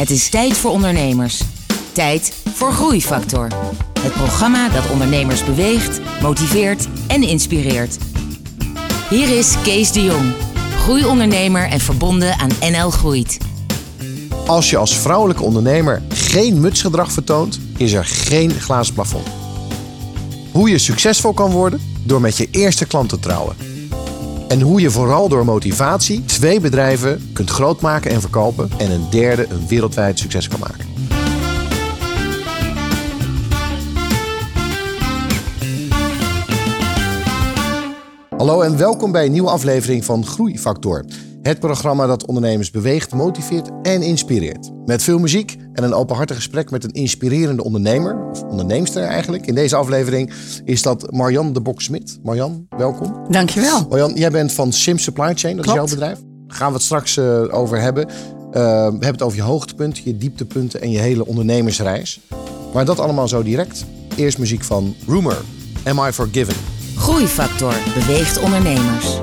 Het is tijd voor ondernemers. Tijd voor Groeifactor. Het programma dat ondernemers beweegt, motiveert en inspireert. Hier is Kees de Jong, groeiondernemer en verbonden aan NL Groeit. Als je als vrouwelijke ondernemer geen mutsgedrag vertoont, is er geen glazen plafond. Hoe je succesvol kan worden door met je eerste klant te trouwen. En hoe je vooral door motivatie twee bedrijven kunt grootmaken en verkopen en een derde een wereldwijd succes kan maken. Hallo en welkom bij een nieuwe aflevering van Groeifactor. Het programma dat ondernemers beweegt, motiveert en inspireert. Met veel muziek en een openhartig gesprek met een inspirerende ondernemer, of onderneemster eigenlijk. In deze aflevering is dat Marjan de Bok-Smit. Marjan, welkom. Dankjewel. Marjan, jij bent van Sims Supply Chain, dat is jouw bedrijf. Daar gaan we het straks uh, over hebben. Uh, we hebben het over je hoogtepunten, je dieptepunten en je hele ondernemersreis. Maar dat allemaal zo direct. Eerst muziek van Rumor, Am I Forgiven? Groeifactor beweegt ondernemers.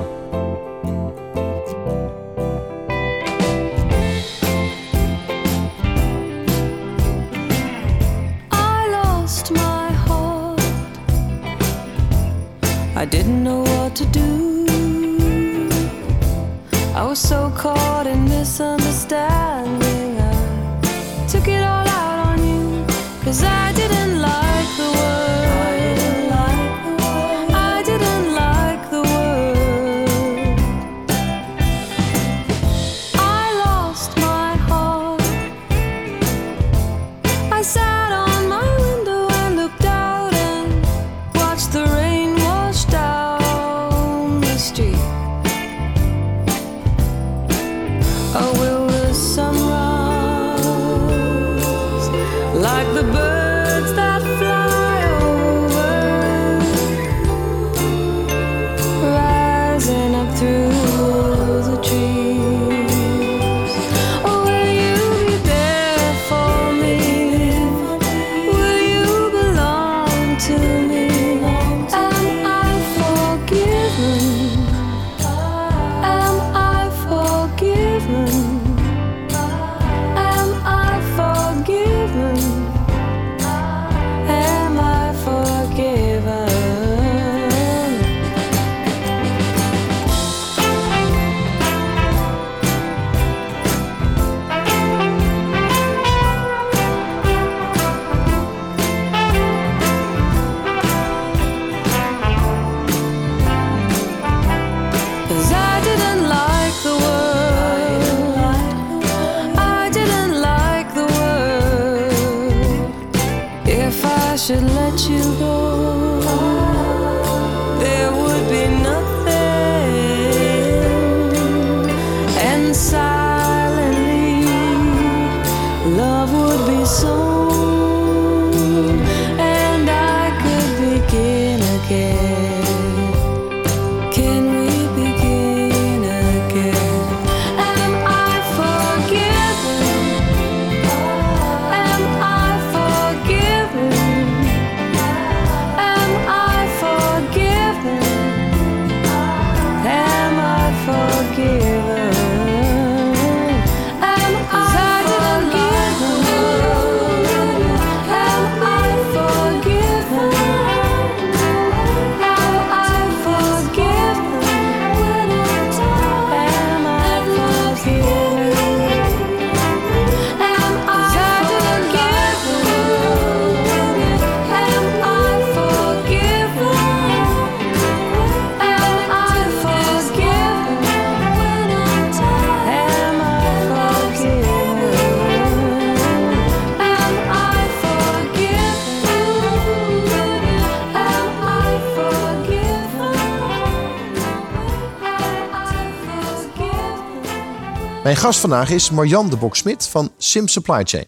Mijn gast vandaag is Marjan de Bok-Smit van Sim Supply Chain.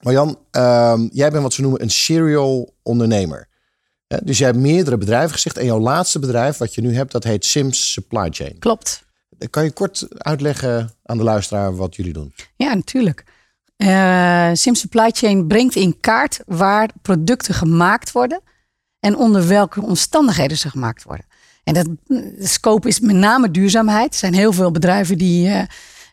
Marjan, ehm, jij bent wat ze noemen een serial ondernemer. Dus jij hebt meerdere bedrijven gezegd. En jouw laatste bedrijf wat je nu hebt, dat heet Sims Supply Chain. Klopt. Kan je kort uitleggen aan de luisteraar wat jullie doen? Ja, natuurlijk. Sim Supply Chain brengt in kaart waar producten gemaakt worden en onder welke omstandigheden ze gemaakt worden. En dat, de scope is met name duurzaamheid. Er zijn heel veel bedrijven die, eh,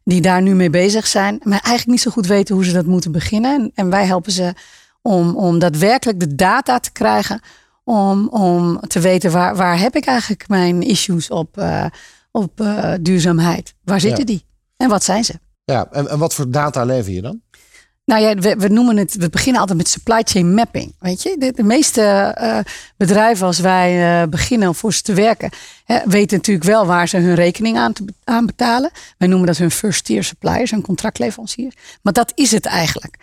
die daar nu mee bezig zijn, maar eigenlijk niet zo goed weten hoe ze dat moeten beginnen. En, en wij helpen ze om, om daadwerkelijk de data te krijgen, om, om te weten waar, waar heb ik eigenlijk mijn issues op, eh, op eh, duurzaamheid? Waar zitten Ja. die? En wat zijn ze? Ja, en, en wat voor data lever je dan? Nou ja, we, we noemen het, we beginnen altijd met supply chain mapping. Weet je, de, meeste eh, bedrijven als wij eh, beginnen om voor ze te werken, hè, weten natuurlijk wel waar ze hun rekening aan, te, aan betalen. Wij noemen dat hun first tier suppliers, hun contractleveranciers. Maar dat is het eigenlijk.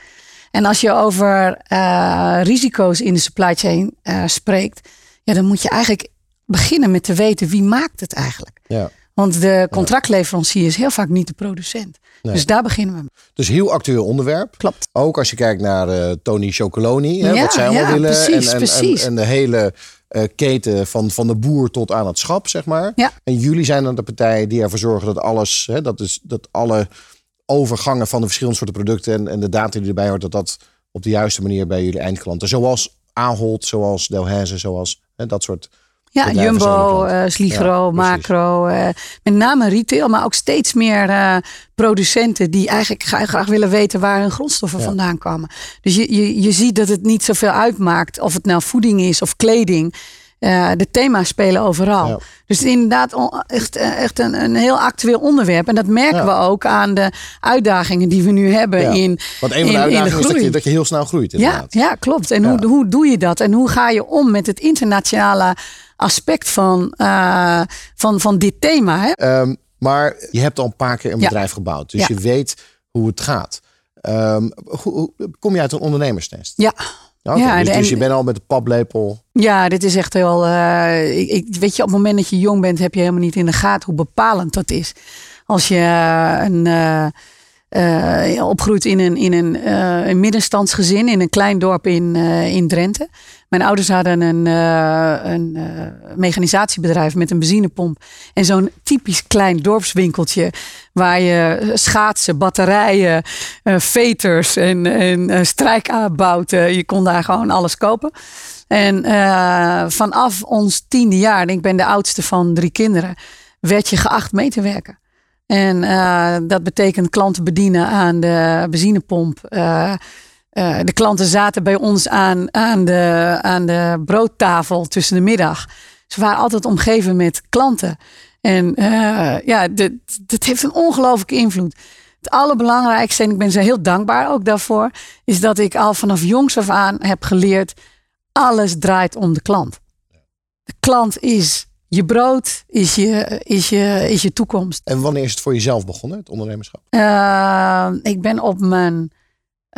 En als je over eh, risico's in de supply chain spreekt, ja, dan moet je eigenlijk beginnen met te weten wie maakt het eigenlijk. Ja. Want de contractleverancier is heel vaak niet de producent. Nee. Dus daar beginnen we mee. Dus heel actueel onderwerp. Klopt. Ook als je kijkt naar eh, Tony Chocoloni, hè, wat zij allemaal ja, willen. precies, en, en, precies. En, en de hele eh, keten van, van de boer tot aan het schap, zeg maar. Ja. En jullie zijn dan de partij die ervoor zorgen dat alles, hè, dat, is, dat alle overgangen van de verschillende soorten producten en, en de data die erbij hoort, dat dat op de juiste manier bij jullie eindklanten, zoals Ahold, zoals Delhaize, zoals hè, dat soort. Ja, Jumbo, eh Sligro, Ja. Macro. eh, met name retail, maar ook steeds meer eh, producenten die eigenlijk gra- graag willen weten waar hun grondstoffen Ja. vandaan komen. Dus je, je, je ziet dat het niet zoveel uitmaakt of het nou voeding is of kleding. Eh, de thema's spelen overal. Ja. Dus inderdaad echt, eh, echt een, een heel actueel onderwerp. En dat merken Ja. we ook aan de uitdagingen die we nu hebben Ja. in, Want een van in, de in de uitdagingen is dat je, dat je heel snel groeit. Ja, Inderdaad. ja, klopt. En. Hoe, hoe doe je dat? En hoe ga je om met het internationale aspect van, eh, van, van dit thema? Hè? Ehm, maar je hebt al een paar keer een bedrijf gebouwd. Dus je weet hoe het gaat. Ehm, kom je uit een ondernemersnest? Ja. Ja, dus, en- dus je bent al met de paplepel. ja, dit is echt heel. eh, ik, weet je, op het moment dat je jong bent, heb je helemaal niet in de gaten hoe bepalend dat is. Als je eh, een. eh, opgroeit in een, in een, een middenstandsgezin in een klein dorp in, in Drenthe. Mijn ouders hadden een, eh, een eh, mechanisatiebedrijf met een benzinepomp. En zo'n typisch klein dorpswinkeltje. Waar je schaatsen, batterijen, eh, veters en, en. Je kon daar gewoon alles kopen. En vanaf ons tiende jaar, en ik ben de oudste van drie kinderen, werd je geacht mee te werken. En dat betekent klanten bedienen aan de benzinepomp. Eh, eh, de klanten zaten bij ons aan, aan, de, aan de broodtafel tussen de middag. Ze waren altijd omgeven met klanten. En eh, ja, dit, dit heeft een ongelooflijke invloed. Het allerbelangrijkste, en ik ben ze heel dankbaar ook daarvoor, is dat ik al vanaf jongs af aan heb geleerd: alles draait om de klant. De klant is je brood, is je, is je, is je toekomst. En wanneer is het voor jezelf begonnen, het ondernemerschap? Uh, ik ben op mijn.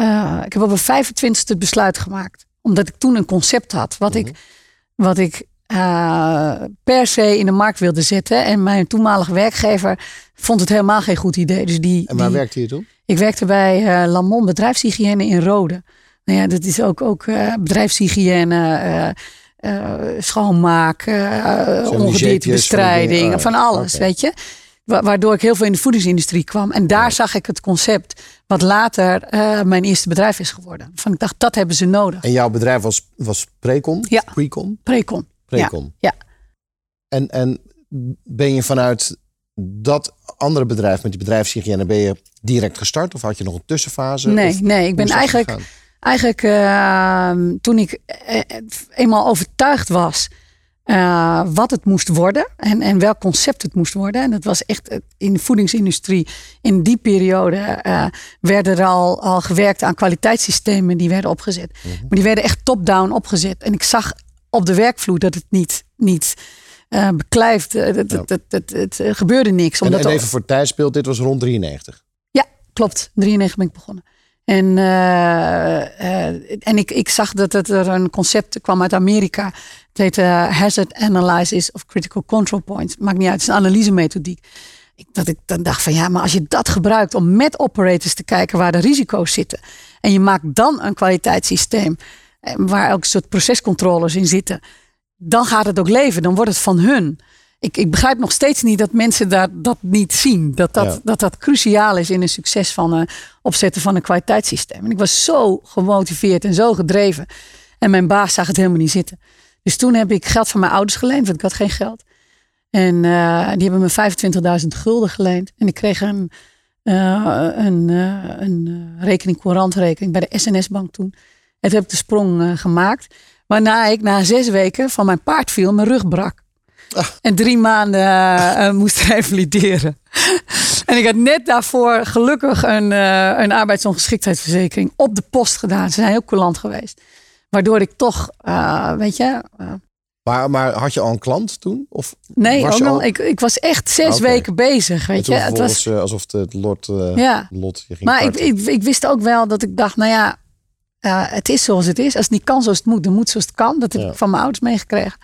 Uh, ik heb op mijn 25e het besluit gemaakt. Omdat ik toen een concept had. Wat ik, wat ik uh, per se in de markt wilde zetten. En mijn toenmalige werkgever vond het helemaal geen goed idee. Dus die, en waar die, werkte je toen? Ik werkte bij uh, Lamont Bedrijfshygiëne in Rode. Nou ja, dat is ook, ook uh, bedrijfshygiëne. Schoonmaak, ongediertebestrijding, van alles, okay. weet je. Waardoor ik heel veel in de voedingsindustrie kwam. En daar ja. zag ik het concept, wat later uh, mijn eerste bedrijf is geworden. Van ik dacht, dat hebben ze nodig. En jouw bedrijf was, was Precon? Ja. Precon? Precon. Precon. Ja. ja. En, en ben je vanuit dat andere bedrijf, met die bedrijfshygiëne, ben je direct gestart? Of had je nog een tussenfase? Nee, of, nee. Ik ben eigenlijk... Gegaan? Eigenlijk uh, toen ik eenmaal overtuigd was uh, wat het moest worden en, en welk concept het moest worden. En dat was echt in de voedingsindustrie. In die periode uh, werden er al, al gewerkt aan kwaliteitssystemen die werden opgezet. Mm -hmm. Maar die werden echt top-down opgezet. En ik zag op de werkvloer dat het niet, niet uh, beklijft. Het, ja. het, gebeurde niks. En, en even voor tijdsbeeld, dit was rond 93? Ja, klopt. 93 ben ik begonnen. En, uh, uh, en ik, ik zag dat het er een concept kwam uit Amerika. Het heet uh, Hazard Analysis of Critical Control Points. Maakt niet uit, het is een analysemethodiek. Ik, dat ik dan dacht van ja, maar als je dat gebruikt om met operators te kijken waar de risico's zitten. En je maakt dan een kwaliteitssysteem waar ook een soort procescontroles in zitten. Dan gaat het ook leven, dan wordt het van hun. Ik, ik begrijp nog steeds niet dat mensen daar, dat niet zien. Dat dat, ja. dat dat cruciaal is in een succes van uh, opzetten van een kwaliteitssysteem. En ik was zo gemotiveerd en zo gedreven. En mijn baas zag het helemaal niet zitten. Dus toen heb ik geld van mijn ouders geleend, want ik had geen geld. En uh, die hebben me 25.000 gulden geleend. En ik kreeg een, eh, een, eh, een eh, rekening, courantrekening bij de SNS-bank toen. En toen heb ik de sprong eh, gemaakt. Waarna ik na zes weken van mijn paard viel, mijn rug brak. En drie maanden eh, eh, moest revalideren. en ik had net daarvoor gelukkig een, eh, een arbeidsongeschiktheidsverzekering op de post gedaan. Ze zijn heel coulant geweest. Waardoor ik toch, eh, weet je, eh, Maar, maar had je al een klant toen? Of nee, ook al- ik, ik was echt zes weken bezig, weet je. Het was, eh, alsof het, lot, ja. lot je ging Maar ik, ik, ik wist ook wel dat ik dacht, nou ja, het is zoals het is. Als het niet kan zoals het moet, dan moet zoals het kan. Dat heb Ja. ik van mijn ouders meegekregen.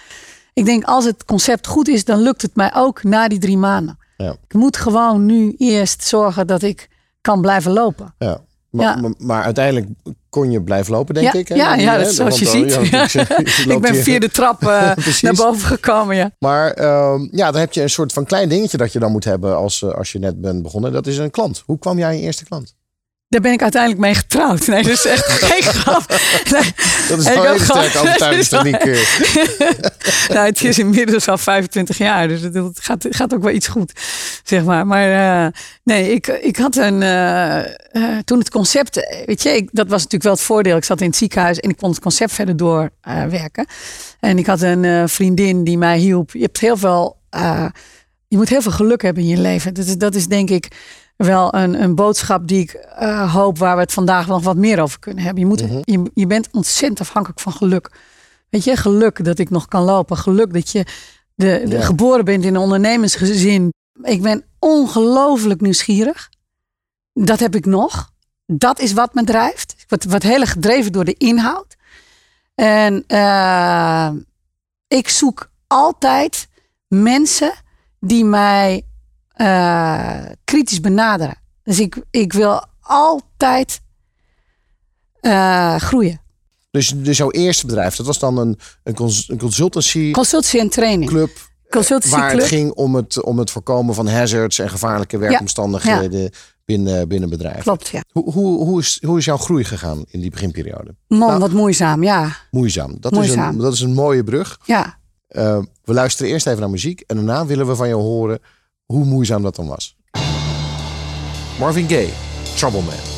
Ik denk, als het concept goed is, dan lukt het mij ook na die drie maanden. Ja. Ik moet gewoon nu eerst zorgen dat ik kan blijven lopen. Ja. Maar, Ja. maar, maar uiteindelijk kon je blijven lopen, denk ja, ik. hè? ja, ja, hè? dat is zoals je dan- ziet. ik- ben via de trap eh, naar boven gekomen, ja. Maar ehm, ja, dan heb je een soort van klein dingetje dat je dan moet hebben als, eh, als je net bent begonnen. Dat is een klant. Hoe kwam jij je eerste klant? Daar ben ik uiteindelijk mee getrouwd. Nee, dat is echt geen grap. Nee. Dat is wel een sterke overtuigingstechniek. nou, het is inmiddels al 25 jaar, dus het, gaat, gaat ook wel iets goed, zeg maar. Maar eh, nee, ik, ik had een. eh, eh, toen het concept, weet je, ik, dat was natuurlijk wel het voordeel. Ik zat in het ziekenhuis en ik kon het concept verder doorwerken. en ik had een vriendin die mij hielp. Je hebt heel veel. je moet heel veel geluk hebben in je leven. Dat is, dat is denk ik wel een, een boodschap die ik eh, hoop waar we het vandaag nog wat meer over kunnen hebben. Je, moet, je, je bent ontzettend afhankelijk van geluk. Weet je, geluk dat ik nog kan lopen. Geluk dat je de, de Ja. geboren bent in een ondernemersgezin. Ik ben ongelooflijk nieuwsgierig. Dat heb ik nog. Dat is wat me drijft. Ik word, word heel erg gedreven door de inhoud. En eh, ik zoek altijd mensen die mij eh, kritisch benaderen. Dus ik, ik wil altijd eh, groeien. Dus, dus jouw eerste bedrijf, dat was dan een, een, cons- een consultancy Consultancy en training. club. Consultancy Waar club. het ging om het, om het voorkomen van hazards en gevaarlijke werkomstandigheden binnen, binnen bedrijven. Klopt, ja. Hoe, hoe, hoe, is, hoe is jouw groei gegaan in die beginperiode? Man, Nou- wat moeizaam, ja. Moeizaam. Dat, Is, een, dat is een mooie brug. Ja, Uh, we luisteren eerst even naar muziek en daarna willen we van jou horen hoe moeizaam dat dan was. Marvin Gaye, Trouble Man.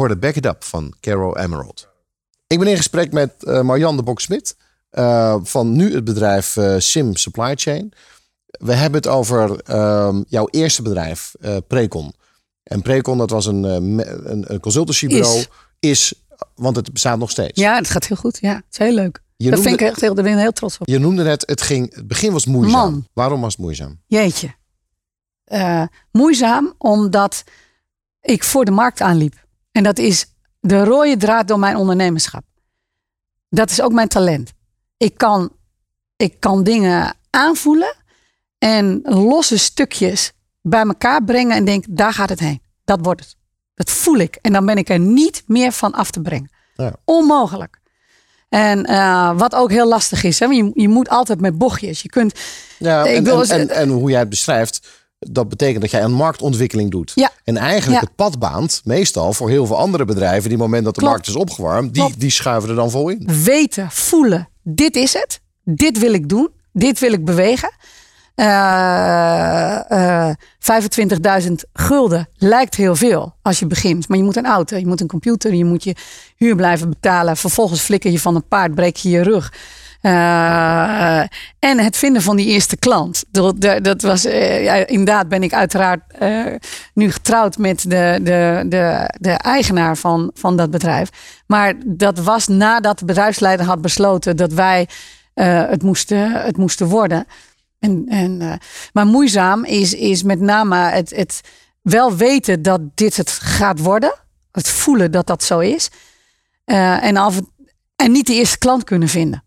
Hoorde Back It Up van Caro Emerald. Ik ben in gesprek met eh Marjan de Bok-Smit eh, van nu het bedrijf eh, Sim Supply Chain. We hebben het over ehm, jouw eerste bedrijf, Precon. En Precon, dat was een, een, een consultancybureau. Is. Is. want het bestaat nog steeds. Ja, het gaat heel goed. Ja, het is heel leuk. Je dat noemde- vind ik echt heel, daar ben ik heel trots op. Je noemde het, het, ging, het begin was moeizaam. Man. Waarom was het moeizaam? Jeetje. Moeizaam omdat ik voor de markt aanliep. En dat is de rode draad door mijn ondernemerschap. Dat is ook mijn talent. Ik kan, ik kan dingen aanvoelen en losse stukjes bij elkaar brengen en denk, daar gaat het heen. Dat wordt het. Dat voel ik. En dan ben ik er niet meer van af te brengen. Ja. Onmogelijk. En eh, wat ook heel lastig is, hè? je, je moet altijd met bochtjes. Je kunt, Ja, en, en hoe jij het beschrijft, dat betekent dat jij een marktontwikkeling doet. Ja. En eigenlijk Ja. het pad baant, meestal voor heel veel andere bedrijven, die moment dat de Klopt. markt is opgewarmd, die, Klopt. die schuiven er dan vol in. weten, voelen, dit is het. Dit wil ik doen. Dit wil ik bewegen. Eh, eh, 25.000 gulden lijkt heel veel als je begint. Maar je moet een auto, je moet een computer, je moet je huur blijven betalen. Vervolgens flikker je van een paard, breek je je rug. Eh, en het vinden van die eerste klant. Dat, dat- was, eh, ja, inderdaad ben ik uiteraard eh, nu getrouwd met de, de, de, de eigenaar van, van dat bedrijf. Maar dat was nadat de bedrijfsleider had besloten dat wij het, moesten, het moesten worden. En, en, maar moeizaam is, is met name het, het wel weten dat dit het gaat worden. Het voelen dat dat zo is. En, af, en niet de eerste klant kunnen vinden.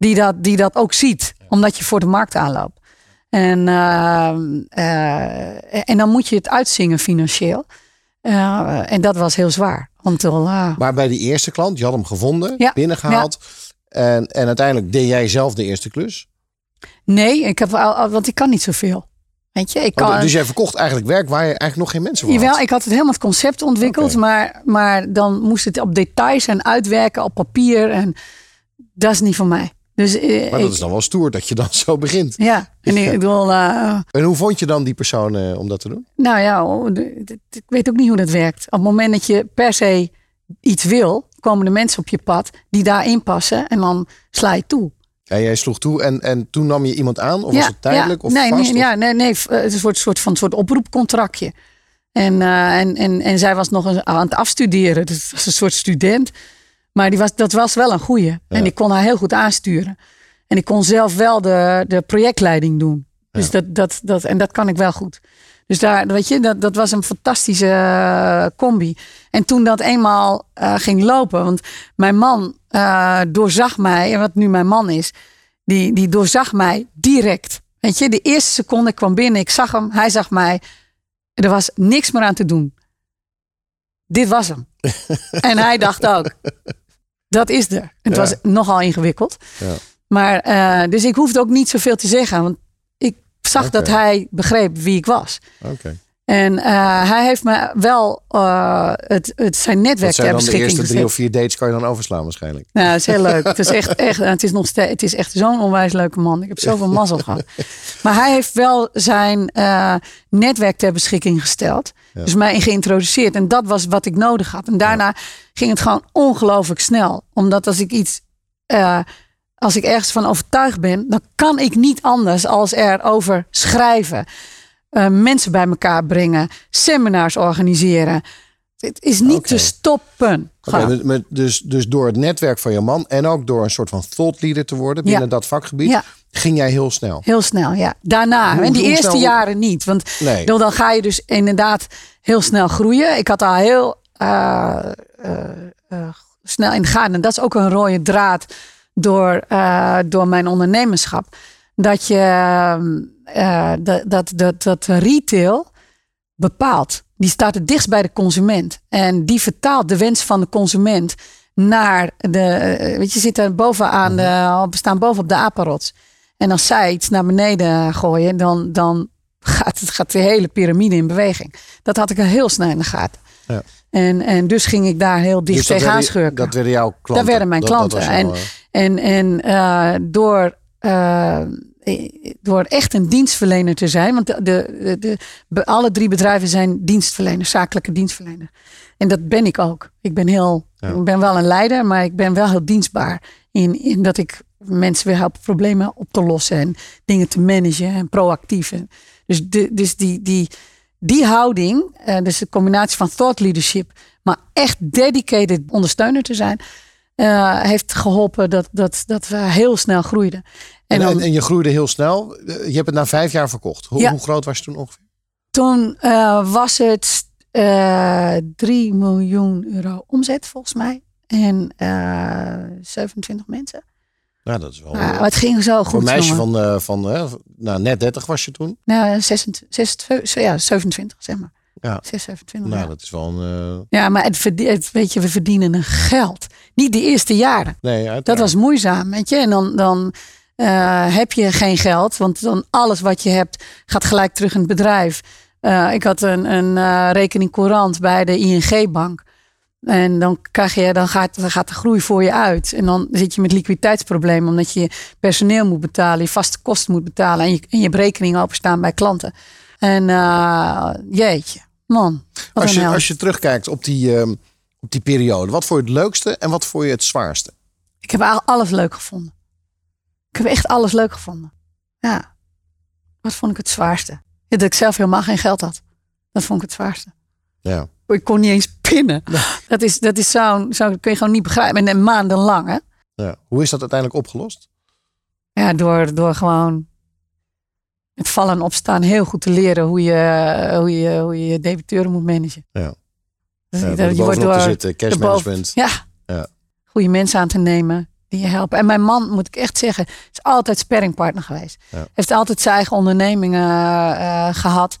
Die dat, die dat ook ziet. Omdat je voor de markt aanloopt. En, eh, eh, en dan moet je het uitzingen financieel. Eh, en dat was heel zwaar. Want uh, Maar bij die eerste klant, je had hem gevonden, Ja. binnengehaald. En, en uiteindelijk deed jij zelf de eerste klus. nee, ik heb, want ik kan niet zoveel. Weet je, ik kan, Oh, dus jij verkocht eigenlijk werk waar je eigenlijk nog geen mensen voor Jawel, had. ik had het helemaal het concept ontwikkeld, maar, maar dan moest het op details en uitwerken op papier. En dat is niet van mij. Dus, eh, Maar dat ik- is dan wel stoer dat je dan zo begint. Ja, en ik bedoel, eh, En hoe vond je dan die persoon eh, om dat te doen? nou ja, oh, ik weet ook niet hoe dat werkt. Op het moment dat je per se iets wil, komen de mensen op je pad die daarin passen en dan sla je toe. En jij sloeg toe en, en toen nam je iemand aan? Of was het tijdelijk ja. of nee, vast? Nee, of- ja, nee, nee, het is een soort, van een soort oproepcontractje. En, en, en, en zij was nog eens aan het afstuderen. Dus het was een soort student. Maar die was, dat was wel een goeie. En ik kon haar heel goed aansturen. En ik kon zelf wel de, de projectleiding doen. Dus dat, dat, dat, en dat kan ik wel goed. Dus daar, weet je, dat, dat was een fantastische eh, combi. En toen dat eenmaal eh, ging lopen, want mijn man eh, doorzag mij, en wat nu mijn man is, die, die doorzag mij direct. Weet je, de eerste seconde ik kwam binnen, ik zag hem, hij zag mij. Er was niks meer aan te doen. Dit was hem. en hij dacht ook, dat is er. Het Ja. was nogal ingewikkeld. Ja. Maar, eh, dus ik hoefde ook niet zoveel te zeggen, want ik zag dat hij begreep wie ik was. Oké. En eh, hij heeft me wel eh, het, het, zijn netwerk ter dan de beschikking eerste drie of vier dates kan je dan overslaan waarschijnlijk. Nou, het is heel leuk. Het is echt, echt, het is nog steeds, het is echt zo'n onwijs leuke man. Ik heb zoveel mazzel gehad. Maar hij heeft wel zijn eh, netwerk ter beschikking gesteld. Dus mij geïntroduceerd. En dat was wat ik nodig had. En daarna ging het gewoon ongelooflijk snel. Omdat als ik iets, als ik ergens van overtuigd ben, dan kan ik niet anders als erover schrijven. Eh, mensen bij elkaar brengen, seminars organiseren. Het is niet te stoppen. Met- dus, dus door het netwerk van je man en ook door een soort van thought leader te worden binnen Ja. dat vakgebied, Ja. ging jij heel snel. Heel snel, ja. Daarna. Hoe- en die eerste snel- jaren niet. Want Nee. dan, ga je dus inderdaad heel snel groeien. Ik had al heel eh, eh, snel in de gaten. En dat is ook een rode draad door, door mijn ondernemerschap. Dat je eh, dat, dat, dat, dat retail bepaalt. Die staat het dichtst bij de consument. En die vertaalt de wens van de consument naar de. eh, Weet je, zit er bovenaan de, we staan boven op de apenrots. En als zij iets naar beneden gooien, dan, dan gaat, het, gaat de hele piramide in beweging. Dat had ik al heel snel in de gaten. Ja. En, en dus ging ik daar heel dicht Dus dat tegenaan werden- schurken. Dat werden jouw klanten. Dat werden mijn Dat- dat klanten. en eh, en, en eh, door, door echt een dienstverlener te zijn. Want de, de, alle drie bedrijven zijn dienstverleners, zakelijke dienstverleners. En dat ben ik ook. Ik ben heel, Ja. ik ben wel een leider, maar ik ben wel heel dienstbaar. In, in dat ik mensen weer help problemen op te lossen en dingen te managen en proactief. En Dus, de, dus die, die, die houding, eh, dus de combinatie van thought leadership, maar echt dedicated ondersteuner te zijn, eh, heeft geholpen dat, dat, dat we heel snel groeiden. En, En, en, dan- en je groeide heel snel. Eh, Je hebt het na vijf jaar verkocht. Hoe, Ja. hoe groot was je toen ongeveer? toen eh, was het eh 3 miljoen euro omzet volgens mij. En eh 27 mensen. Nou, dat is wel... Maar het ging zo goed. een meisje jongen. van, van nou, net 30 was je toen. Nou, 26, 26, ja, 27 zeg maar. Ja. 6, 27. Nou, ja. dat is wel een... Ja, maar het, het, weet je, we verdienen een geld. Niet de eerste jaren. nee, uiteraard. Dat was moeizaam, weet je. En dan, dan eh, heb je geen geld, want dan alles wat je hebt gaat gelijk terug in het bedrijf. Eh, ik had een, een eh, rekening courant bij de ING-bank. En dan, krijg je, dan, gaat, dan gaat de groei voor je uit. En dan zit je met liquiditeitsproblemen, omdat je personeel moet betalen, je vaste kosten moet betalen en je, en je hebt rekeningen openstaan bij klanten. En jeetje, man. Als je, als je terugkijkt op die, ehm, op die periode, wat vond je het leukste en wat vond je het zwaarste? Ik heb al- alles leuk gevonden. Ik heb echt alles leuk gevonden. Ja. Wat vond ik het zwaarste? Ja, dat ik zelf helemaal geen geld had. Dat vond ik het zwaarste. Ja. Ik kon niet eens pinnen. Dat is, dat is zo'n, zo kun je gewoon niet begrijpen. En, en maandenlang, hè? ja. Hoe is dat uiteindelijk opgelost? Ja, door, door gewoon het vallen en opstaan heel goed te leren hoe je hoe je, hoe je, je debiteuren moet managen. Ja. Dus Ja, je wordt te door zitten, cash erboven- management. Ja. Ja. Goede mensen aan te nemen die je helpen. En mijn man, moet ik echt zeggen, is altijd sparringpartner geweest. Ja. Heeft altijd zijn eigen ondernemingen eh, gehad.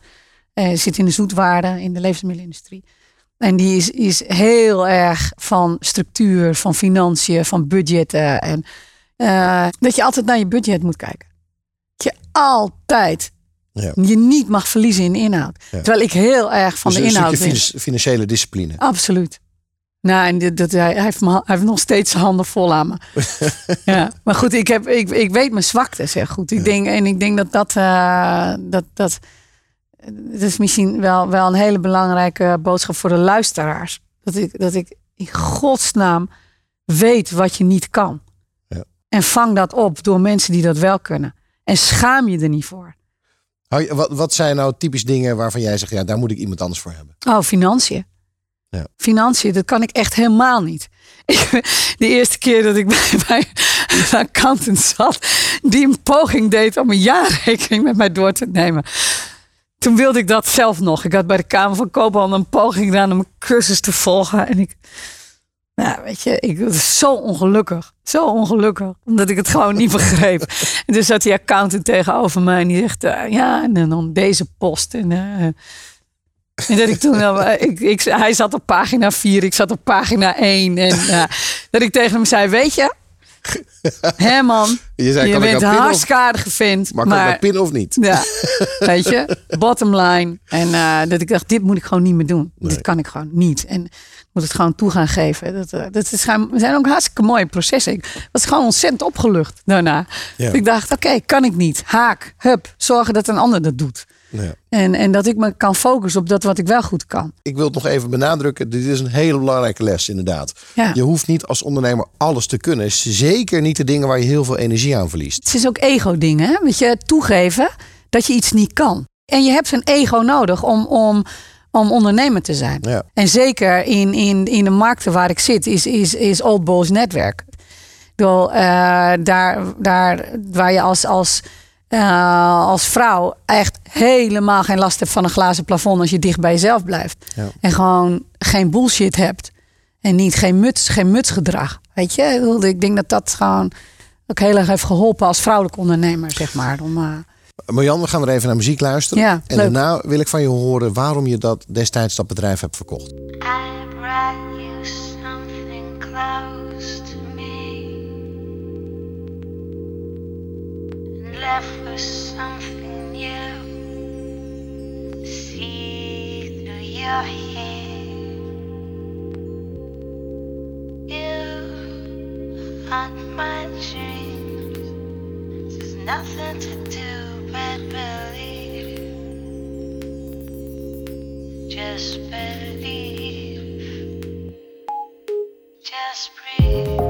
Eh, zit in de zoetwaarde, in de levensmiddelenindustrie. En die is, is heel erg van structuur, van financiën, van budgetten. En eh, dat je altijd naar je budget moet kijken. Dat je altijd Ja. je niet mag verliezen in inhoud. Ja. Terwijl ik heel erg van Dus de een inhoud stukje ben. finan- financiële discipline. Absoluut. Nou, en dit, dat, hij, hij, heeft hij heeft nog steeds zijn handen vol aan me. ja, maar goed, ik, heb, ik, ik weet mijn zwakte, zeg goed. Ik denk, en ik denk dat dat, eh, dat, dat, dat is misschien wel, wel een hele belangrijke boodschap voor de luisteraars. Dat ik, dat ik in godsnaam weet wat je niet kan. Ja. En vang dat op door mensen die dat wel kunnen. En schaam je er niet voor. Wat, wat zijn nou typisch dingen waarvan jij zegt, ja, daar moet ik iemand anders voor hebben? Oh, financiën. Ja. Financiën, dat kan ik echt helemaal niet. De eerste keer dat ik bij, bij een accountant zat, die een poging deed om een jaarrekening met mij door te nemen. Toen wilde ik dat zelf nog. Ik had bij de Kamer van Koophandel een poging gedaan om een cursus te volgen. En ik, nou weet je, ik was zo ongelukkig. Zo ongelukkig. Omdat ik het gewoon niet begreep. En dus zat die accountant tegenover mij en die zegt, eh, ja, en dan deze post. En, eh, en dat ik toen, eh, ik, ik, hij zat op pagina 4, ik zat op pagina 1. En eh, dat ik tegen hem zei, weet je, hè man, Je zei, je bent hartstikke aardige vent. maar kan ik Maar pinnen of niet? ja, weet je, bottom line. En eh, dat ik dacht, dit moet ik gewoon niet meer doen. Nee. Dit kan ik gewoon niet. En ik moet het gewoon toe gaan geven. Dat, dat is, zijn ook hartstikke mooie processen. Ik was gewoon ontzettend opgelucht daarna. Ja. Ik dacht, oké, kan ik niet. Haak, hup, zorgen dat een ander dat doet. Ja. En, en dat ik me kan focussen op dat wat ik wel goed kan. Ik wil het nog even benadrukken. Dit is een hele belangrijke les, inderdaad. Ja. Je hoeft niet als ondernemer alles te kunnen. Zeker niet de dingen waar je heel veel energie aan verliest. Het is ook ego-dingen. Weet je, toegeven dat je iets niet kan. En je hebt een ego nodig om, om, om ondernemer te zijn. Ja. En zeker in, in, in de markten waar ik zit, is, is, is Old Boys netwerk. Ik bedoel, eh, daar, daar waar je als, als, eh, als vrouw echt helemaal geen last hebt van een glazen plafond als je dicht bij jezelf blijft. Ja. En gewoon geen bullshit hebt. En niet geen muts, geen mutsgedrag. Weet je, Ik denk dat dat gewoon ook heel erg heeft geholpen als vrouwelijke ondernemer, zeg maar. Om, eh, Marjan, we gaan weer even naar muziek luisteren. Ja, en leuk. daarna wil ik van je horen waarom je dat destijds dat bedrijf hebt verkocht. I left with something new. See through your hair. You haunt my dreams. There's Nothing to do but believe. Just believe. Just breathe.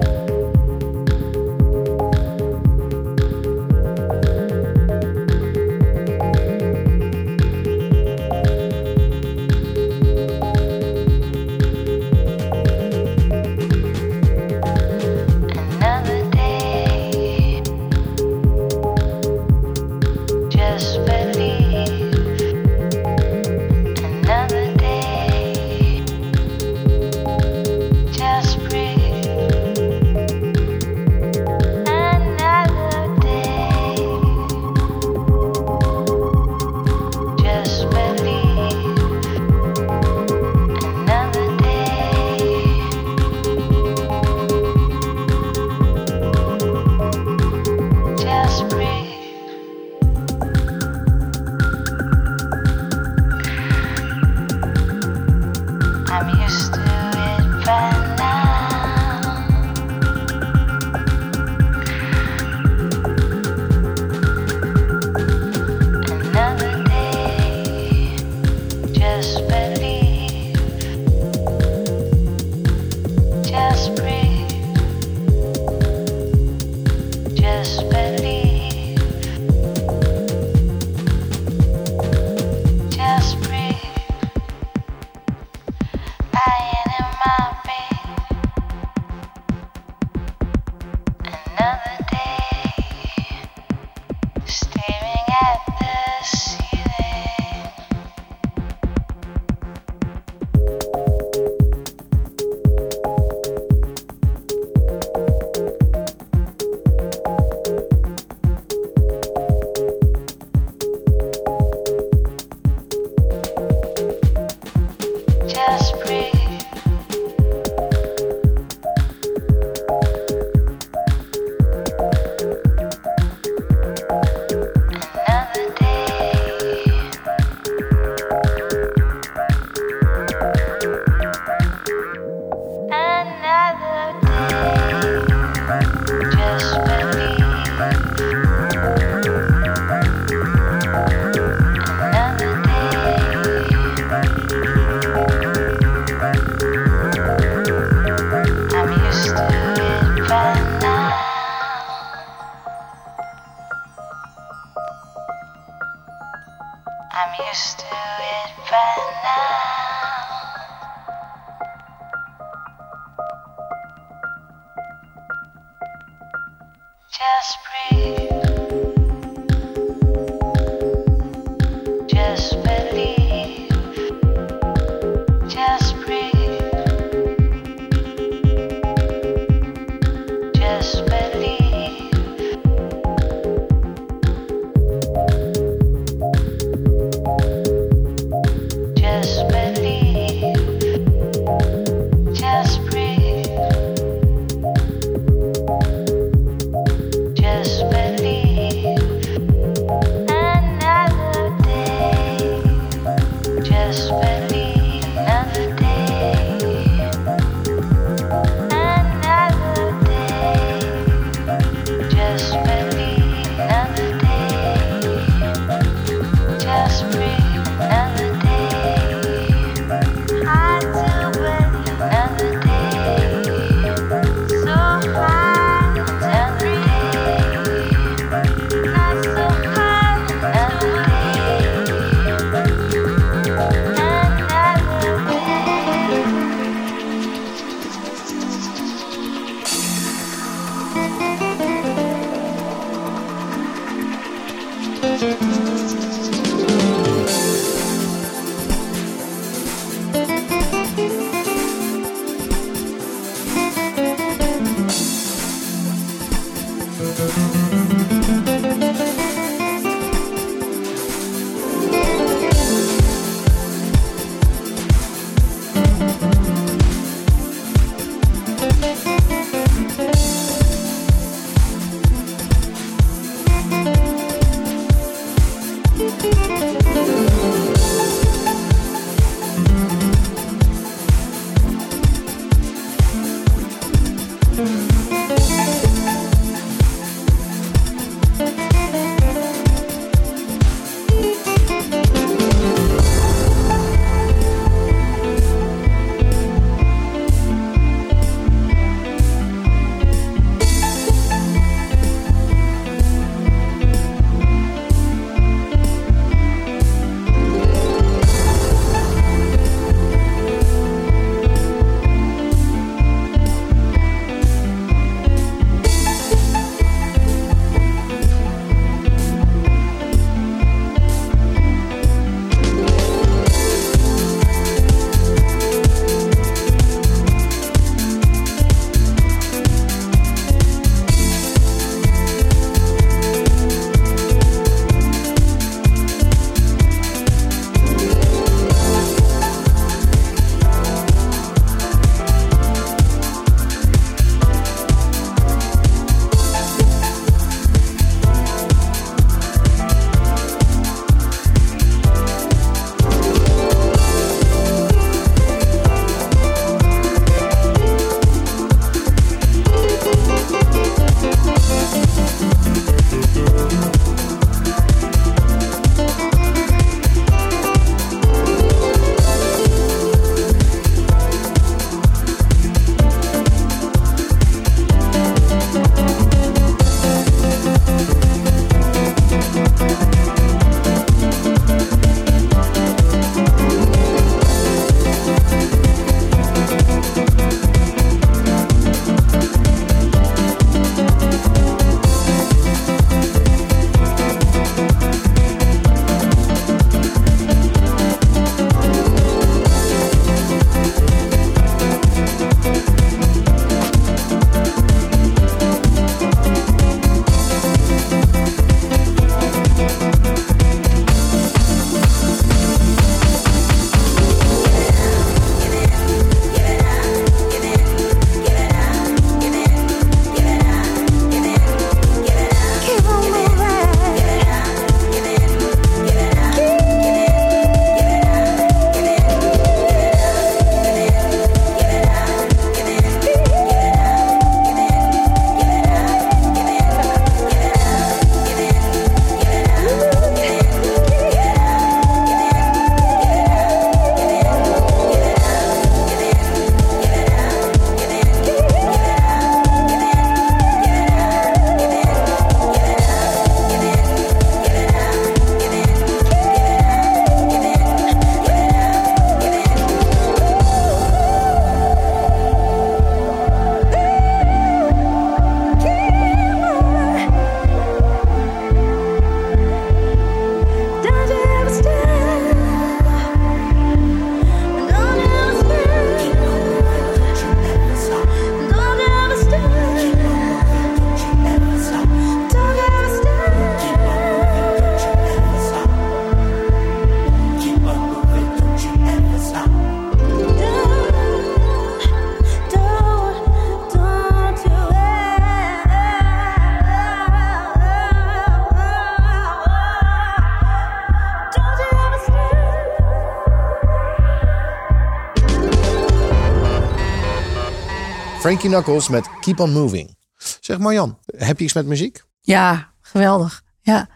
Frankie Knuckles met Keep on Moving. Zeg Marjan, heb je iets met muziek? Ja, geweldig. Ja.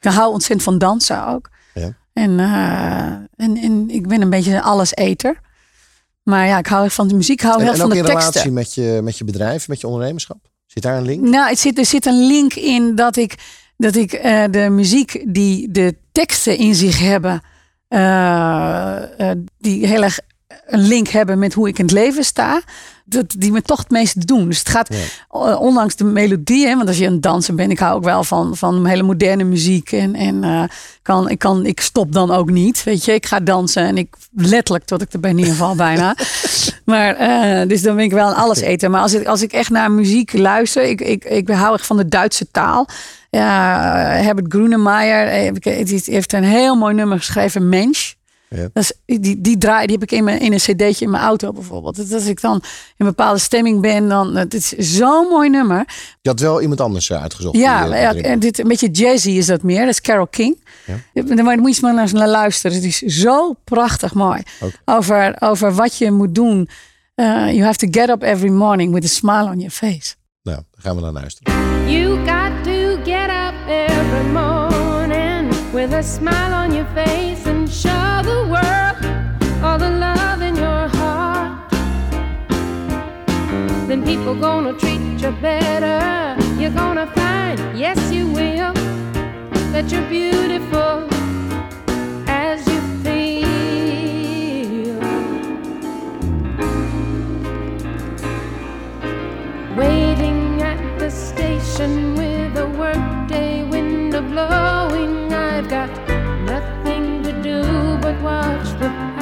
Ik hou ontzettend van dansen ook. Ja. En, eh, en, en ik ben een beetje alleseter. Maar ja, ik hou echt van de muziek. Ik hou En, heel en ook van in de teksten. relatie met je, met je bedrijf, met je ondernemerschap? Zit daar een link? Nou, het zit, er zit een link in dat ik, dat ik eh, de muziek die de teksten in zich hebben, eh, die heel erg een link hebben met hoe ik in het leven sta, dat die me toch het meeste doen. Dus het gaat eh, ondanks de melodie, hè, want als je aan het dansen bent, ik hou ook wel van, van hele moderne muziek en, en eh, kan, ik, kan, ik stop dan ook niet, weet je. Ik ga dansen en ik letterlijk tot ik erbij neerval bijna. Maar eh, dus dan ben ik wel een alles eten. Maar als ik, als ik echt naar muziek luister, ik, ik, ik hou echt van de Duitse taal. Ja, Herbert die heeft een heel mooi nummer geschreven, Mensch. Ja. Dat is, die, die draai, die heb ik in, mijn, in een cd'tje in mijn auto bijvoorbeeld. Dus als ik dan in een bepaalde stemming ben, dan het is zo'n mooi nummer. Je had wel iemand anders eh, uitgezocht. Ja, die, eh, ja, en dit, een beetje jazzy is dat meer. Dat is Carol King. Ja. Daar moet je eens maar naar, naar luisteren. Het is zo prachtig mooi. Over, over wat je moet doen. Uh, you have to get up every morning with a smile on your face. Nou, daar gaan we naar luisteren. You got to get up every morning with a smile on your face Then people gonna treat you better. You're gonna find, yes, you will, that you're beautiful as you feel. Waiting at the station with a workday window blowing. I've got nothing to do but watch the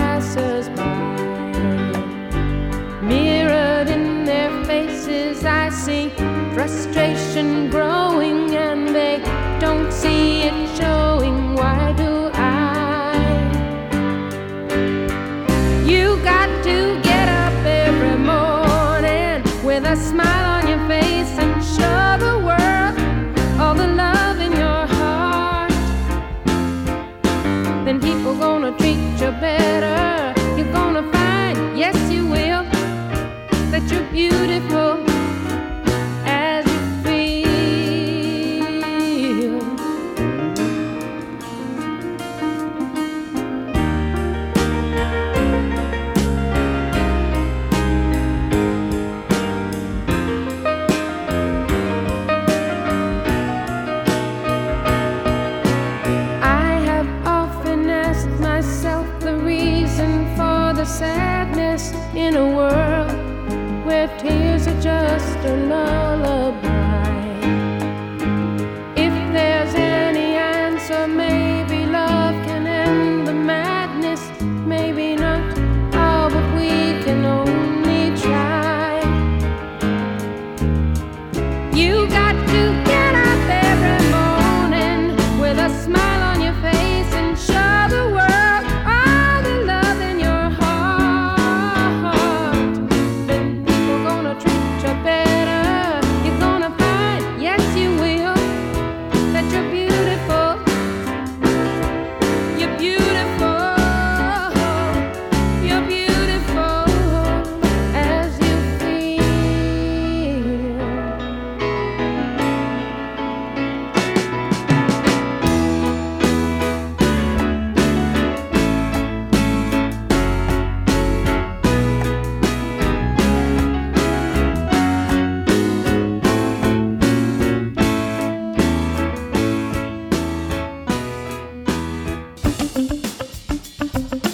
their faces, I see frustration growing, and they don't see it showing. Why do I? You got to get up every morning with a smile on your face and show the world all the love in your heart. Then people gonna treat you better. Just a lullaby.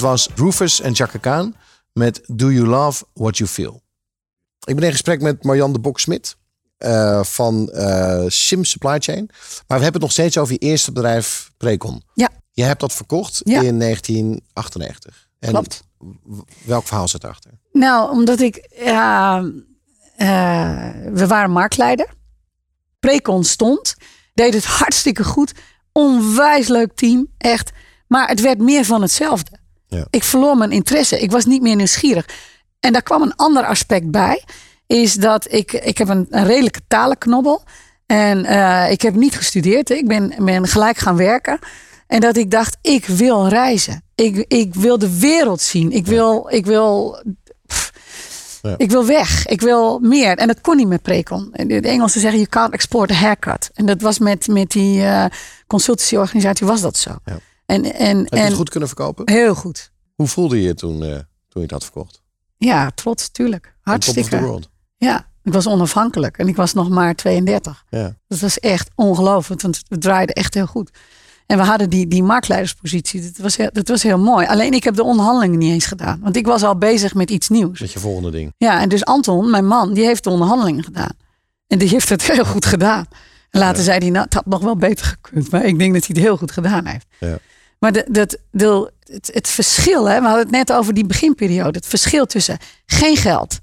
Dit was Rufus en Chaka Khan met Do You Love What You Feel. Ik ben in gesprek met Marjan de Bok-Smit eh, van eh Sim Supply Chain. Maar we hebben het nog steeds over je eerste bedrijf Precon. Ja. Je hebt dat verkocht Ja. in 1998. En Klopt. welk verhaal zit erachter? Nou, omdat ik. Eh, we waren marktleider. Precon stond. Deed het hartstikke goed. Onwijs leuk team. Echt. Maar het werd meer van hetzelfde. Ja. Ik verloor mijn interesse. Ik was niet meer nieuwsgierig. En daar kwam een ander aspect bij. Is dat ik, ik heb een, een redelijke talenknobbel. En eh, ik heb niet gestudeerd. Ik ben, ben gelijk gaan werken. En dat ik dacht, ik wil reizen. Ik, ik wil de wereld zien. Ik wil, ik wil Ja. ik wil weg. Ik wil meer. En dat kon niet met Precon. De Engelsen zeggen, you can't export a haircut. En dat was met, met die eh consultancyorganisatie was dat zo. Ja. En, en, Heb je en het goed kunnen verkopen? heel goed. Hoe voelde je je toen, eh, toen je het had verkocht? Ja, trots, tuurlijk. On top of the Hartstikke. world. Ja, ik was onafhankelijk. En ik was nog maar 32. Ja. Dat was echt ongelooflijk. Want we draaiden echt heel goed. En we hadden die, die marktleiderspositie. Dat was, heel, dat was heel mooi. Alleen ik heb de onderhandelingen niet eens gedaan. Want ik was al bezig met iets nieuws. Met je volgende ding. Ja, en dus Anton, mijn man, die heeft de onderhandelingen gedaan. En die heeft het heel goed gedaan. En later zei hij, nou, het had nog wel beter gekund. Maar ik denk dat hij het heel goed gedaan heeft. Ja. Maar de, dat, de, het, het verschil, hè, we hadden het net over die beginperiode. Het verschil tussen geen geld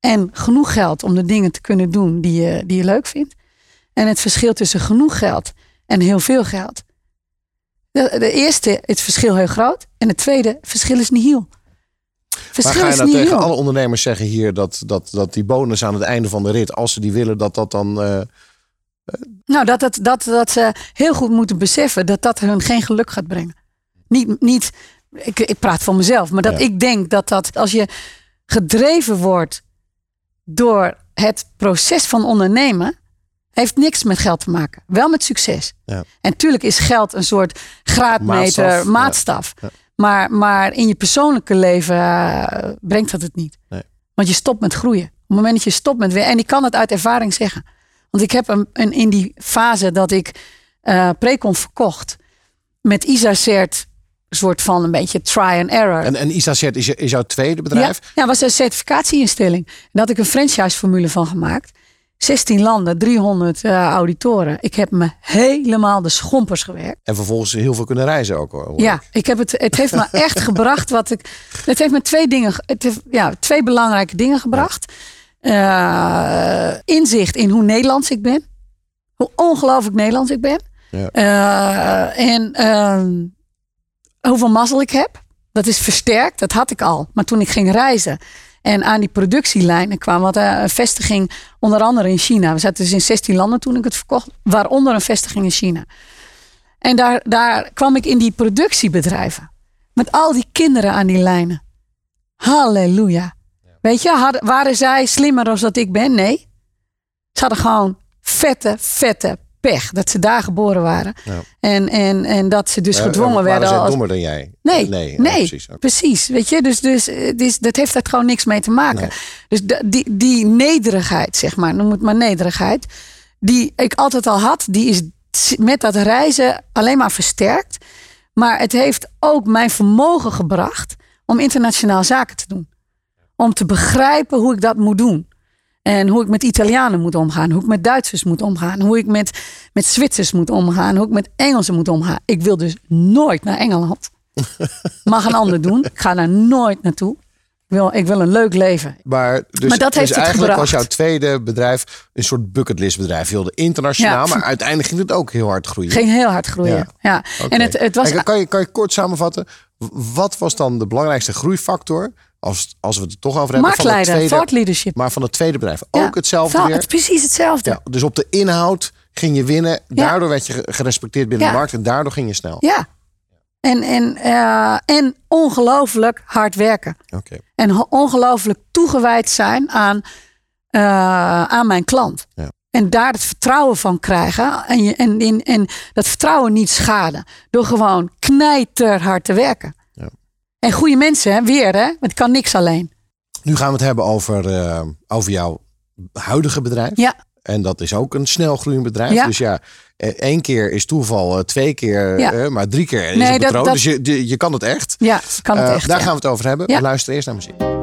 en genoeg geld om de dingen te kunnen doen die je, die je leuk vindt. En het verschil tussen genoeg geld en heel veel geld. De, de eerste, het verschil heel groot. En het tweede, het verschil is nihil. Maar Verschil ga je is nou tegen nihil. alle ondernemers zeggen hier dat, dat, dat die bonus aan het einde van de rit, als ze die willen, dat dat dan. eh, Nou, dat, dat, dat, dat ze heel goed moeten beseffen dat dat hun geen geluk gaat brengen. Niet, niet ik, ik praat voor mezelf, maar dat Ja. ik denk dat dat als je gedreven wordt door het proces van ondernemen, heeft niks met geld te maken. Wel met succes. Ja. En tuurlijk is geld een soort graadmeter, Maatstaf, maatstaf. ja. Ja. Maar, maar in je persoonlijke leven eh, brengt dat het niet. Nee. Want je stopt met groeien. Op het moment dat je stopt met weer. En ik kan het uit ervaring zeggen. Want ik heb een, een, in die fase dat ik eh Precon verkocht. Met Isacert soort van een beetje try and error. en, en Isacert is, is jouw tweede bedrijf. Ja, ja, was een certificatieinstelling. En daar had ik een franchise-formule van gemaakt. 16 landen, 300 eh, auditoren. Ik heb me helemaal de schompers gewerkt. En vervolgens heel veel kunnen reizen ook. hoor Ja, ik. heb het, het heeft me echt gebracht wat ik. Het heeft me twee dingen, ge- het heeft, ja, twee belangrijke dingen gebracht. Eh, inzicht in hoe Nederlands ik ben. Hoe ongelooflijk Nederlands ik ben. Ja. Eh, en ehm, hoeveel mazzel ik heb. Dat is versterkt, dat had ik al. Maar toen ik ging reizen en aan die productielijnen kwam, wat een vestiging onder andere in China. We zaten dus in 16 landen toen ik het verkocht, waaronder een vestiging in China. En daar, daar kwam ik in die productiebedrijven. Met al die kinderen aan die lijnen. Halleluja. Weet je, waren zij slimmer dan dat ik ben? Nee. Ze hadden gewoon vette, vette pech dat ze daar geboren waren. Ja. En, en, en dat ze dus Eh, gedwongen waren werden. zij als- dommer dan jij? Nee, nee, nee, ja, precies. Oké. precies. Weet je, dus, dus, eh, dus dat heeft er gewoon niks mee te maken. Nee. Dus die, die nederigheid, zeg maar, noem het maar nederigheid, die ik altijd al had, die is met dat reizen alleen maar versterkt. Maar het heeft ook mijn vermogen gebracht om internationaal zaken te doen. Om te begrijpen hoe ik dat moet doen. En hoe ik met Italianen moet omgaan. Hoe ik met Duitsers moet omgaan. Hoe ik met, met Zwitsers moet omgaan. Hoe ik met Engelsen moet omgaan. Ik wil dus nooit naar Engeland. Mag een ander doen. Ik ga daar nooit naartoe. Ik wil, ik wil een leuk leven. Maar, dus, Maar dat heeft dus het eigenlijk gebracht. was jouw tweede bedrijf een soort bucketlist bedrijf. Je wilde internationaal, Ja. maar uiteindelijk ging het ook heel hard groeien. Ging heel hard groeien. Ja. En het, het was. En kan, je, kan je kort samenvatten, wat was dan de belangrijkste groeifactor, als, als we het er toch over hebben, van het Marktleider, tweede, thought leadership. maar van het tweede bedrijf? Ja. Ook hetzelfde weer? Het is precies hetzelfde. Ja, dus op de inhoud ging je winnen, daardoor werd je ge- gerespecteerd binnen de markt en daardoor ging je snel. Ja. En, en, eh, en ongelooflijk hard werken. Oké. En ongelooflijk toegewijd zijn aan, eh, aan mijn klant. Ja. En daar het vertrouwen van krijgen. En, je, en, en, en dat vertrouwen niet schaden. Door gewoon knijterhard te werken. En goede mensen, weer hè, want ik kan niks alleen. Nu gaan we het hebben over, eh, over jouw huidige bedrijf. Ja. En dat is ook een snelgroeiend bedrijf. Ja. Dus ja, eh, één keer is toeval, eh, twee keer, maar drie keer is nee, het patroon. Dus je, je, kan het echt. Ja, kan het echt. Daar ja. gaan we het over hebben. Luister eerst naar muziek.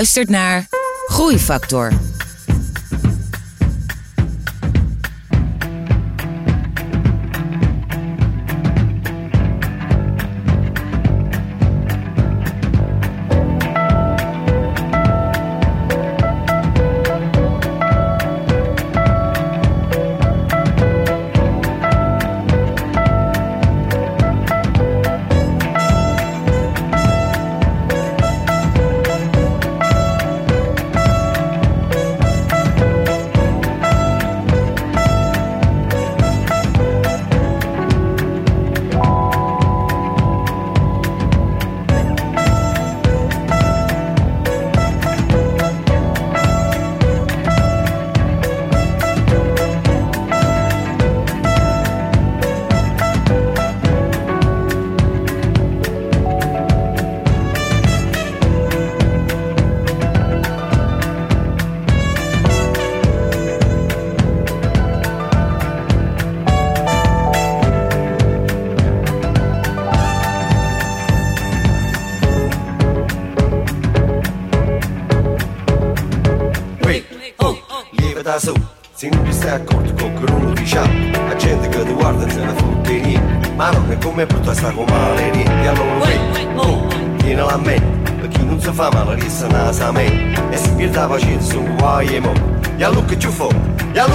luistert naar Groeifactor. fama, Larissa nas amé É se pierdava a gente, zumbuá e emó E a Luca chufou, e a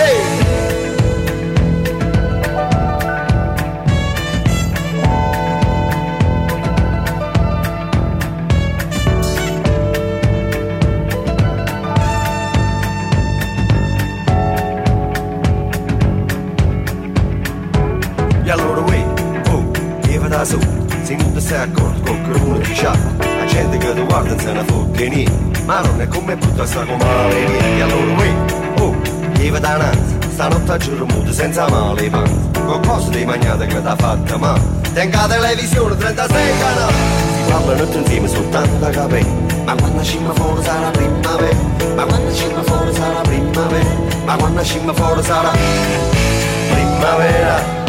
hey! Ma non è come brutta sta come male niente E allora uè, oh, che va da nanzi Stanotte a giorno muto senza male panzi Con cose di magnate che t'ha fatta ma. Tenga televisione 36 canali. Si parlano tutti insieme soltanto a capelli Ma quando scimma fuori sarà primavera. Ma quando scimma fuori sarà primavera. Ma quando scimma fuori sarà Primavera.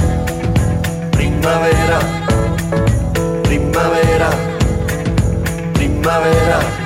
Primavera, primavera, primavera.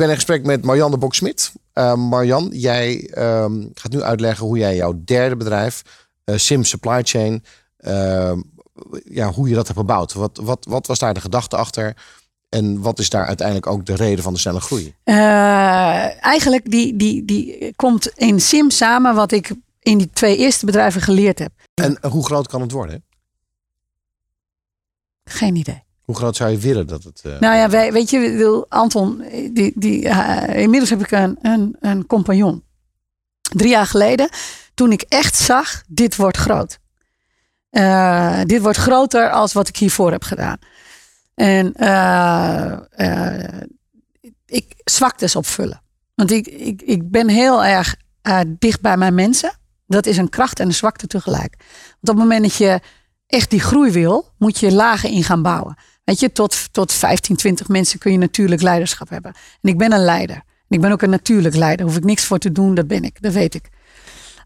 Ben in gesprek met Marjan de Boksmit. Uh, Marjan, jij ehm, gaat nu uitleggen hoe jij jouw derde bedrijf, eh, Sim Supply Chain, ehm, ja, hoe je dat hebt gebouwd. Wat, wat, wat was daar de gedachte achter? En wat is daar uiteindelijk ook de reden van de snelle groei? Eh, eigenlijk die, die, die komt in Sim samen wat ik in die twee eerste bedrijven geleerd heb. En hoe groot kan het worden? Geen idee. Hoe groot zou je willen dat het... eh, Nou ja, wij, weet je, wil Anton, die, die, eh, inmiddels heb ik een, een, een compagnon. Drie jaar geleden, toen ik echt zag, dit wordt groot. Eh, dit wordt groter als wat ik hiervoor heb gedaan. En ik zwaktes opvullen. Want ik, ik, ik ben heel erg dicht bij mijn mensen. Dat is een kracht en een zwakte tegelijk. Want op het moment dat je echt die groei wil, moet je lagen in gaan bouwen. Weet je, tot, tot 15, 20 mensen kun je natuurlijk leiderschap hebben. En ik ben een leider. En ik ben ook een natuurlijk leider. Hoef ik niks voor te doen, dat ben ik. Dat weet ik.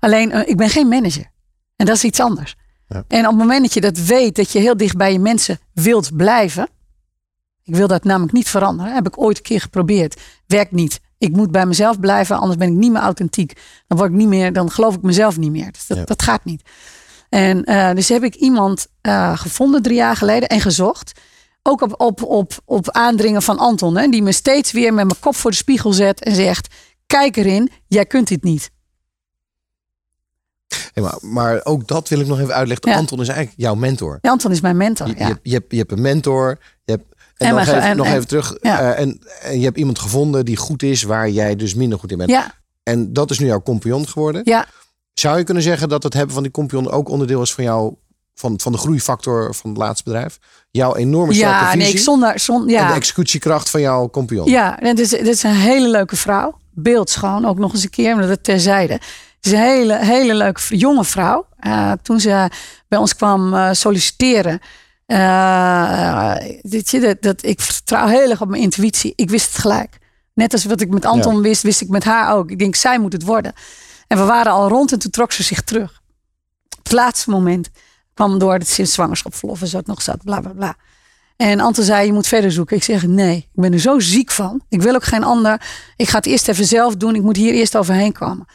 Alleen, eh, ik ben geen manager. En dat is iets anders. Ja. En op het moment dat je dat weet, dat je heel dicht bij je mensen wilt blijven. Ik wil dat namelijk niet veranderen. Heb ik ooit een keer geprobeerd. Werkt niet. Ik moet bij mezelf blijven, anders ben ik niet meer authentiek. Dan word ik niet meer, dan geloof ik mezelf niet meer. Dus dat, Ja. dat gaat niet. En eh, dus heb ik iemand eh, gevonden drie jaar geleden en gezocht. Ook op, op, op, op aandringen van Anton. Hè, die me steeds weer met mijn kop voor de spiegel zet en zegt: Kijk erin, jij kunt dit niet. hey, maar, maar ook dat wil ik nog even uitleggen. Ja. Anton is eigenlijk jouw mentor. Ja, Anton is mijn mentor. Je, Ja. je, hebt- je, hebt, je hebt een mentor. Je hebt, en, En nog, mijn- even, en- nog en- even terug. eh, en, en je hebt iemand gevonden die goed is, waar jij dus minder goed in bent. ja, En dat is nu jouw compagnon geworden. ja. Zou je kunnen zeggen dat het hebben van die compagnon ook onderdeel is van jouw van, van de groeifactor van het laatste bedrijf. Jouw enorme sterke Ja, visie. nee, ik zonder, zonder En ja. de executiekracht van jouw compagnon. Ja, en het is, het is een hele leuke vrouw. Beeldschoon, ook nog eens een keer, maar dat terzijde. Het is een hele, hele leuke jonge vrouw. Eh, toen ze bij ons kwam eh, solliciteren. eh, weet je, dat, dat, ik vertrouw heel erg op mijn intuïtie. Ik wist het gelijk. Net als wat ik met Anton Ja. wist, wist ik met haar ook. Ik denk, zij moet het worden. En we waren al rond en toen trok ze zich terug. Op het laatste moment kwam door dat ze in zwangerschapsverlof en zo het nog zat, bla bla bla. En Anton zei, je moet verder zoeken. Ik zeg, nee, ik ben er zo ziek van. Ik wil ook geen ander. Ik ga het eerst even zelf doen. Ik moet hier eerst overheen komen.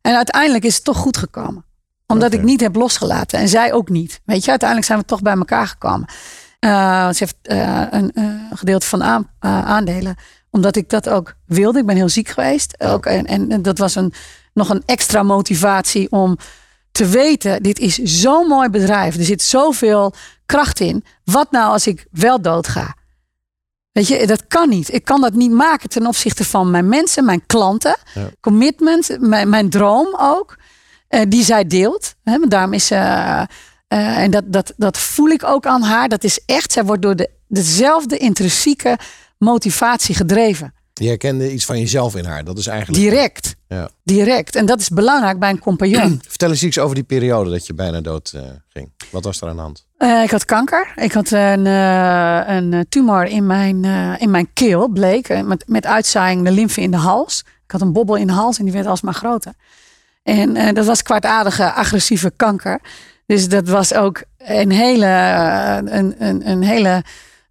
En uiteindelijk is het toch goed gekomen. Omdat ik niet heb losgelaten. En zij ook niet. Weet je, uiteindelijk zijn we toch bij elkaar gekomen. Eh, ze heeft eh, een eh, gedeelte van aan, aandelen. Omdat ik dat ook wilde. Ik ben heel ziek geweest. Ook, en, en, en dat was een, nog een extra motivatie om te weten, dit is zo'n mooi bedrijf. Er zit zoveel kracht in. Wat nou als ik wel doodga? Weet je, dat kan niet. Ik kan dat niet maken ten opzichte van mijn mensen, mijn klanten. Ja. Commitment, mijn, mijn droom ook. eh, die zij deelt. Hè, daarom is ze. eh, eh, en dat, dat, dat voel ik ook aan haar. Dat is echt, zij wordt door de, dezelfde intrinsieke motivatie gedreven. Je herkende iets van jezelf in haar. Dat is eigenlijk... Direct. Ja. Direct. En dat is belangrijk bij een compagnon. Vertel eens iets over die periode dat je bijna dood eh, ging. Wat was er aan de hand? Eh, ik had kanker. Ik had een, eh, een tumor in mijn, in mijn keel, bleek. Met, met uitzaaiing de lymfe in de hals. Ik had een bobbel in de hals en die werd alsmaar groter. En dat was kwaadaardige, agressieve kanker. Dus dat was ook een hele, een, een, een hele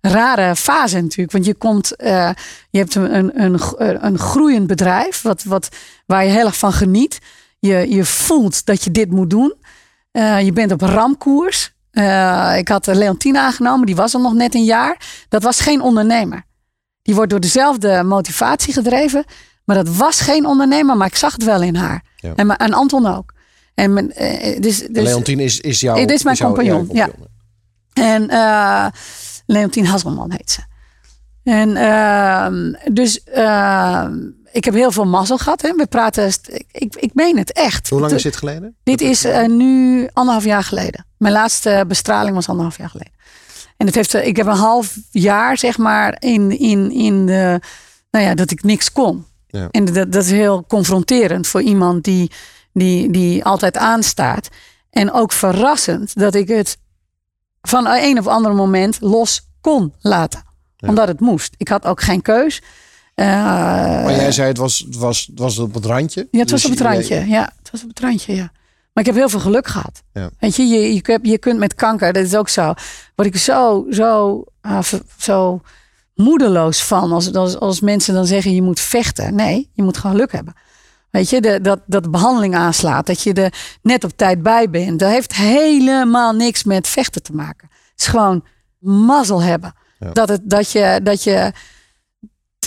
rare fase natuurlijk. Want je komt, eh, je hebt een, een, een, een groeiend bedrijf, wat, wat, waar je heel erg van geniet. Je, je voelt dat je dit moet doen. Eh, je bent op ramkoers. Eh, ik had eh, Leontine aangenomen, die was er nog net een jaar. Dat was geen ondernemer. Die wordt door dezelfde motivatie gedreven. Maar dat was geen ondernemer, maar ik zag het wel in haar. Ja. En, en Anton ook. En eh, dus, dus, Leontine is, is jouw... Dit is mijn jouw- compagnon, jouw En Leontien Hasselman heet ze. En uh, dus uh, ik heb heel veel mazzel gehad. Hè. We praten, ik, ik, ik meen het echt. Hoe lang is dit geleden? Dit is uh, nu anderhalf jaar geleden. Mijn laatste bestraling was anderhalf jaar geleden. En het heeft, ik heb een half jaar, zeg maar, in, in, in de, nou ja, dat ik niks kon. Ja. En dat, dat is heel confronterend voor iemand die, die, die altijd aanstaat. En ook verrassend dat ik het van een of ander moment los kon laten. Ja. Omdat het moest. Ik had ook geen keus. Uh, maar jij zei het was, was, het was op het randje? Ja, het was dus op het randje. Ja, het was op het randje, ja. Maar ik heb heel veel geluk gehad. Ja. Weet je, je, je, je kunt met kanker, dat is ook zo. Word ik zo, zo, uh, zo moedeloos van. Als, als, als mensen dan zeggen je moet vechten. Nee, je moet gewoon geluk hebben. Weet je, de, dat, dat de behandeling aanslaat. Dat je er net op tijd bij bent. Dat heeft helemaal niks met vechten te maken. Het is gewoon mazzel hebben. Ja. Dat, het, dat, je, dat je.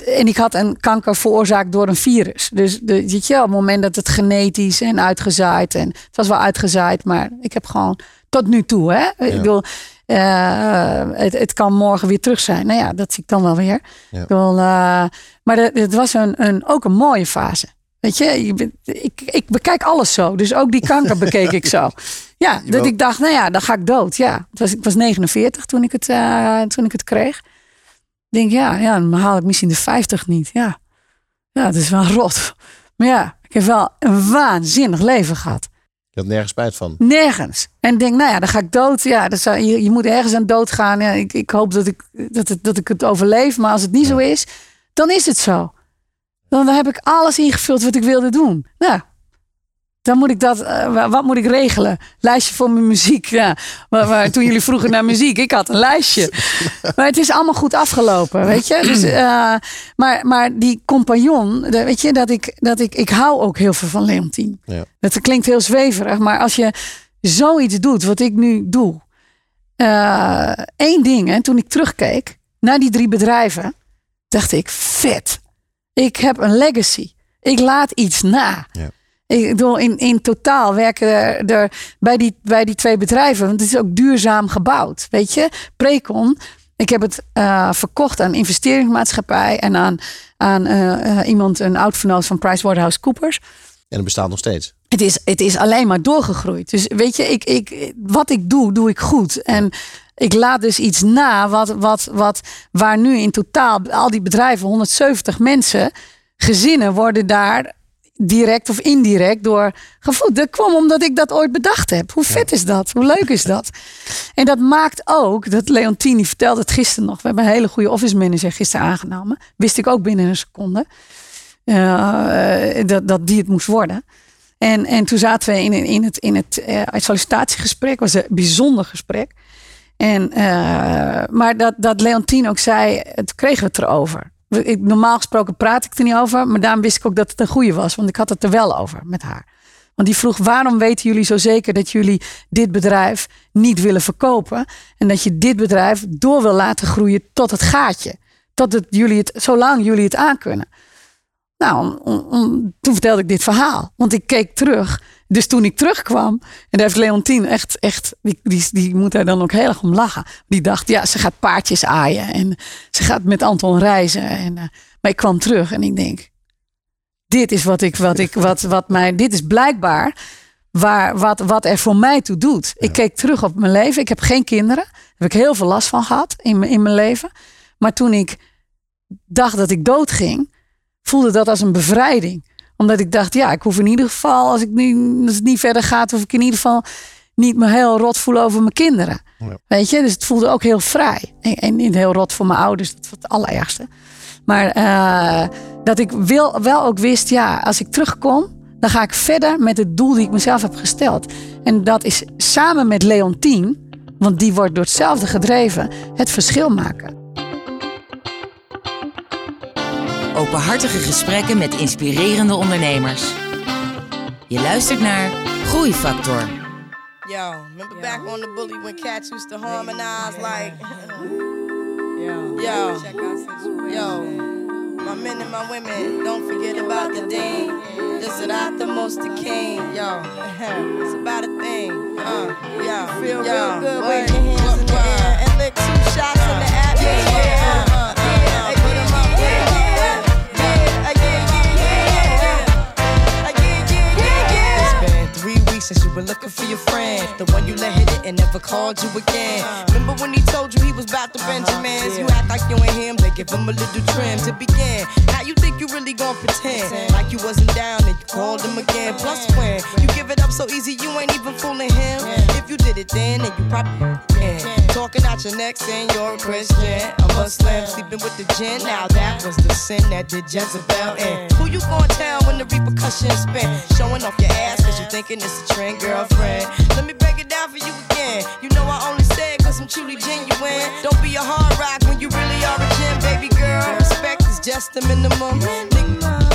En ik had een kanker veroorzaakt door een virus. Dus de, weet je, op het moment dat het genetisch en uitgezaaid. En het was wel uitgezaaid, maar ik heb gewoon tot nu toe. Hè? Ja. Ik bedoel, uh, het, het, kan morgen weer terug zijn. Nou ja, dat zie ik dan wel weer. Ja. Ik bedoel, uh, maar het was een, een, ook een mooie fase. Weet je, ik, ik, ik, bekijk alles zo. Dus ook die kanker bekeek ik zo. Ja, dat ik dacht, nou ja, dan ga ik dood. Ja, het was, ik was 49 toen ik het, uh, toen ik het kreeg. Ik denk, ja, ja, dan haal ik misschien de 50 niet. Ja, ja dat is wel rot. Maar ja, ik heb wel een waanzinnig leven gehad. Je had nergens spijt van? Nergens. En ik denk, nou ja, dan ga ik dood. Ja, dat zou, je, je moet ergens aan dood gaan. Ja, ik, ik hoop dat ik, dat, het, dat ik het overleef. Maar als het niet ja. zo is, dan is het zo. Dan heb ik alles ingevuld wat ik wilde doen. Nou, dan moet ik dat, uh, wat moet ik regelen? Lijstje voor mijn muziek. Ja. Maar, maar, toen jullie vroegen naar muziek, ik had een lijstje. Maar het is allemaal goed afgelopen, weet je. Dus, uh, maar, maar die compagnon, weet je, dat ik, dat ik, ik hou ook heel veel van Leontien. Ja. Dat klinkt heel zweverig, maar als je zoiets doet, wat ik nu doe. Uh, één ding, hè, toen ik terugkeek naar die drie bedrijven, dacht ik, vet. Ik heb een legacy. Ik laat iets na. Ja. Ik bedoel, in, in totaal werken er, er bij, die, bij die twee bedrijven, want het is ook duurzaam gebouwd. Weet je, Precon, ik heb het uh, verkocht aan investeringsmaatschappij en aan, aan uh, uh, iemand, een oud-vernoot van PricewaterhouseCoopers. En het bestaat nog steeds. het is, het is alleen maar doorgegroeid. Dus weet je, ik, ik, wat ik doe, doe ik goed. En ik laat dus iets na wat, wat, wat, waar nu in totaal al die bedrijven, 170 mensen, gezinnen worden daar direct of indirect door gevoed. Dat kwam omdat ik dat ooit bedacht heb. Hoe vet is dat? Hoe leuk is dat? En dat maakt ook, dat Leontini vertelde het gisteren nog. We hebben een hele goede office manager gisteren aangenomen. Wist ik ook binnen een seconde. eh, dat, dat die het moest worden. En, en toen zaten we in, in het, in het eh, sollicitatiegesprek. was een bijzonder gesprek. En, eh, maar dat, dat Leontien ook zei, het kregen we het erover. Ik, normaal gesproken praat ik er niet over, maar daarom wist ik ook dat het een goede was. Want ik had het er wel over met haar. Want die vroeg, waarom weten jullie zo zeker dat jullie dit bedrijf niet willen verkopen? En dat je dit bedrijf door wil laten groeien tot het gaatje. Tot jullie het, zolang jullie het aankunnen. Nou, om- om- toen vertelde ik dit verhaal. Want ik keek terug. Dus toen ik terugkwam, en daar heeft Leontien echt, echt die, die, die moet daar dan ook heel erg om lachen. Die dacht, ja, ze gaat paardjes aaien en ze gaat met Anton reizen. En, eh, maar ik kwam terug en ik denk, dit is wat ik, wat ik, wat, wat mij, dit is blijkbaar waar, wat, wat er voor mij toe doet. Ik keek terug op mijn leven. Ik heb geen kinderen. Daar heb ik heel veel last van gehad in, mijn- in mijn leven. Maar toen ik dacht dat ik doodging, voelde dat als een bevrijding. Omdat ik dacht, ja, ik hoef in ieder geval, als, ik nu, als het niet verder gaat, hoef ik in ieder geval niet me heel rot voelen over mijn kinderen. Weet je, dus het voelde ook heel vrij. En, en niet heel rot voor mijn ouders, dat was het allerergste. Maar eh, dat ik wil, wel ook wist, ja, als ik terugkom, dan ga ik verder met het doel die ik mezelf heb gesteld. En dat is samen met Leontien, want die wordt door hetzelfde gedreven, het verschil maken. Openhartige gesprekken met inspirerende ondernemers. Je luistert naar Groeifactor. Yo, remember back on the bully when cats used to harmonize like. yo, yo, my men and my women, don't forget about the dean. This is not the most the king. Yo, it's about a thing. Uh, yo, feel real good. Wave your hands in the air and lick two shots in the atmosphere. Since you were looking for your friend. The one you let hit it and never called you again. Remember when he told you he was about to Benjamins? Uh-huh. You act like you ain't him, they give him a little trim to begin. How you think you really gon' pretend? Like you wasn't down and called him again. Plus when you give it up so easy, you ain't even fooling him. If you did it then, then you probably can. Talking out your neck saying you're a Christian. I'm a Muslim sleeping with the gin. Now that was the sin that did Jezebel in. Who you gonna tell when the repercussions spin? Showing off your ass cause you thinking it's a trend, girlfriend. Let me break it down for you again. You know I only say it cause I'm truly genuine. Don't be a hard rock when you really are a gem, baby girl. Respect is just the minimum. You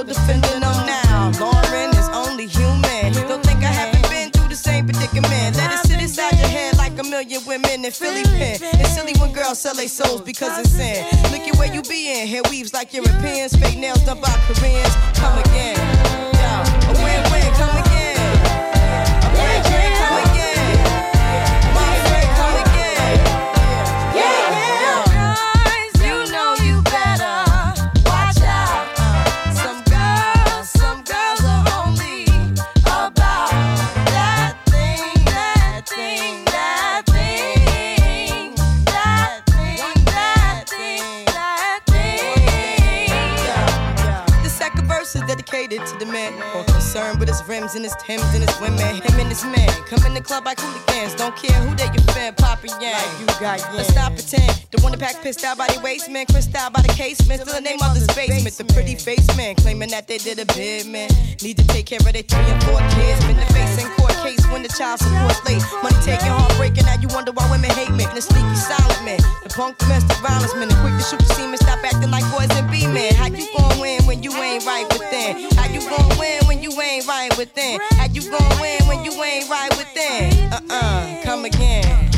still defending them now. Lauren is only human. Don't think I haven't been through the same predicament. Let it sit inside your head like a million women in Philly pen. It's silly when girls sell their souls because it's sin. Look at where you be in. Hair weaves like Europeans. Fake nails done by Koreans. Come again. Yo, a win-win. Come again. Dedicated to the man more concerned with his rims and his Timbs and his women. Him and his man come in the club like hooligans. Don't care who they you fan, poppin' yang. Like you got yang. Let's stop pretend. The one that pack pissed out by the waistman, crissed out by the casement. Still the name of the basement. The pretty face man claiming that they did a bid, man. Need to take care of their three and four kids. Been the face in court case when the child support's late. Money taking, heartbreaking. Now you wonder why women hate me. The sneaky silent man. The punk domestic violence man. The quick to shoot the semen. Stop acting like boys and be men. How you gon' win when you ain't right within? How you gon' win when you ain't right within? How you gon' win when you ain't right within? Uh uh, come again.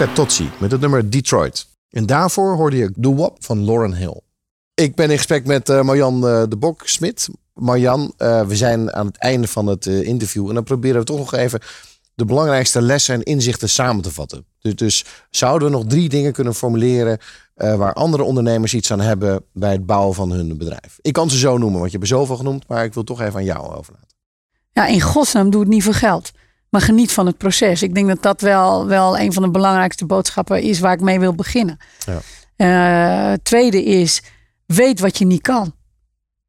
Luca Tozzi met het nummer Detroit. En daarvoor hoorde je The Wop van Lauren Hill. Ik ben in gesprek met eh, Marjan eh, de Bok-Smit. Marjan, eh, we zijn aan het einde van het eh, interview. En dan proberen we toch nog even de belangrijkste lessen en inzichten samen te vatten. Dus, dus zouden we nog drie dingen kunnen formuleren eh, waar andere ondernemers iets aan hebben bij het bouwen van hun bedrijf? Ik kan ze zo noemen, want je hebt er zoveel genoemd, maar ik wil toch even aan jou overlaten. Ja, in godsnaam doe het niet voor geld. Maar geniet van het proces. Ik denk dat dat wel, wel een van de belangrijkste boodschappen is waar ik mee wil beginnen. Ja. Eh, tweede is, weet wat je niet kan.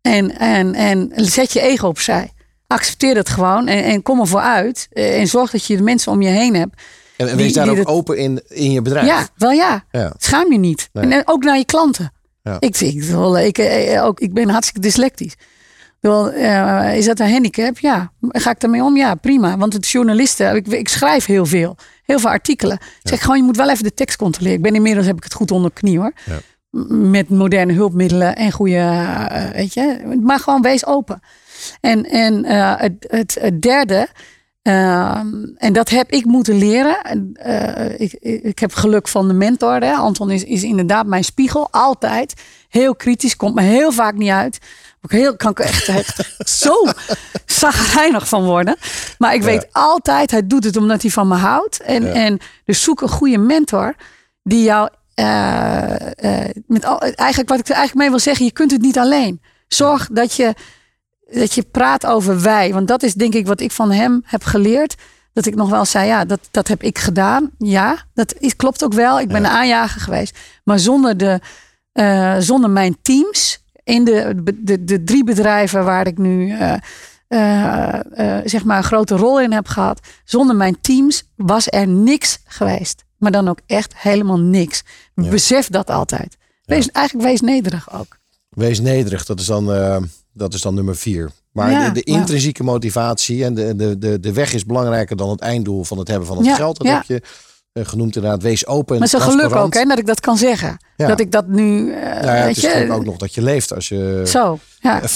En, en, en zet je ego opzij. Accepteer dat gewoon en, en kom ervoor uit. Eh, En zorg dat je de mensen om je heen hebt. En, en Die- wees daar die ook dat- open in, in je bedrijf. Ja, wel ja. Ja. Schaam je niet. Nee. En, en ook naar je klanten. Ja. Ik, ik, ik, eh, ook, ik ben hartstikke dyslectisch. Wil, eh, is dat een handicap? Ja. Ga ik daarmee om? Ja, prima. Want het journalisten, ik, ik schrijf heel veel. Heel veel artikelen. Ik zeg gewoon, je moet wel even de tekst controleren. Ik ben inmiddels, heb ik het goed onder de knie hoor. Ja. Met moderne hulpmiddelen en goede, eh, weet je. Maar gewoon wees open. En, en eh, het, het, het derde, ehm, en dat heb ik moeten leren. En, eh, ik, ik, heb geluk van de mentor. Hè. Anton is, is inderdaad mijn spiegel, altijd. Heel kritisch, komt me heel vaak niet uit. Ook heel, kan ik er echt, echt zo zagrijnig van worden. Maar ik weet altijd, hij doet het omdat hij van me houdt. En, Ja. en dus zoek een goede mentor die jou eh, eh, met al, eigenlijk wat ik er eigenlijk mee wil zeggen, je kunt het niet alleen. Zorg dat je dat je praat over wij. Want dat is denk ik wat ik van hem heb geleerd. Dat ik nog wel zei, ja, dat, dat heb ik gedaan. Ja, dat is, klopt ook wel. Ik ben een aanjager geweest. Maar zonder, de, eh, zonder mijn teams in de, de, de drie bedrijven waar ik nu eh, eh, zeg maar een grote rol in heb gehad. Zonder mijn teams was er niks geweest. Maar dan ook echt helemaal niks. Besef dat altijd. Wees, Eigenlijk wees nederig ook. Wees nederig, dat is dan, dat is dan nummer vier. Maar Ja, de, de ja. intrinsieke motivatie en de, de, de, de weg is belangrijker dan het einddoel van het hebben van het Ja, geld. Dat heb je eh, genoemd inderdaad. Wees open. Maar zijn geluk ook, hè, dat ik dat kan zeggen. Dat ik dat nu, Nou ja, het is je, ook nog dat je leeft. Als je, zo. Ja. Eh,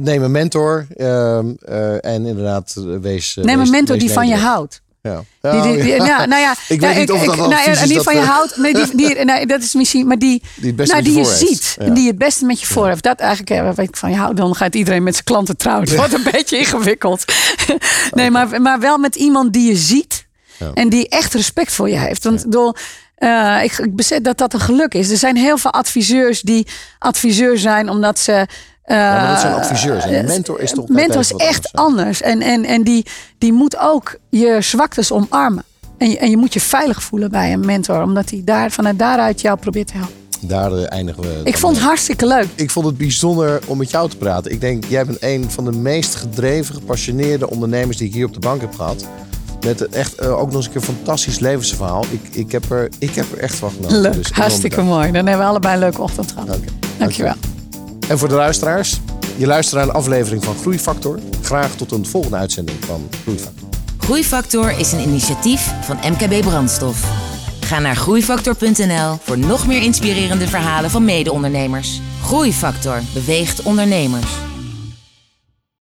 Neem een mentor ehm, eh, en inderdaad wees. Neem een mentor wees die van je houdt. Ja. Die, die, die- ja. nou ja, Ik weet niet of dat nou ja, dat, van je eh, houdt. Nee, die, die, nee, dat is misschien, maar die, Die nou, die je ziet. Ja. Die het beste met je voor heeft. Dat eigenlijk, eh, weet ik van je houdt. Dan gaat iedereen met zijn klanten trouwen. Het wordt een beetje ingewikkeld. nee, maar, maar wel met iemand die je ziet. En die echt respect voor je heeft. Want door, eh, ik, ik besef dat dat een geluk is. Er zijn heel veel adviseurs die adviseur zijn omdat ze. Eh, Ja, maar dat zijn adviseurs. En een mentor is toch mentor is echt anders. En, en, en die, die moet ook je zwaktes omarmen. En je, en je moet je veilig voelen bij een mentor. Omdat hij daar, vanuit daaruit jou probeert te helpen. Daar eh, eindigen we. Ik vond het hartstikke leuk. Ik vond het bijzonder om met jou te praten. Ik denk, jij bent een van de meest gedreven, gepassioneerde ondernemers die ik hier op de bank heb gehad. Met echt eh, ook nog eens een keer een fantastisch levensverhaal. Ik, ik, heb er, ik heb er echt van genoten. Leuk, Dus hartstikke mooi. Dan hebben we allebei een leuke ochtend gehad. Oké, Dankjewel. En voor de luisteraars, je luistert naar een aflevering van Groeifactor. Graag tot een volgende uitzending van Groeifactor. Groeifactor is een initiatief van MKB Brandstof. Ga naar groeifactor.nl voor nog meer inspirerende verhalen van mede-ondernemers. Groeifactor beweegt ondernemers.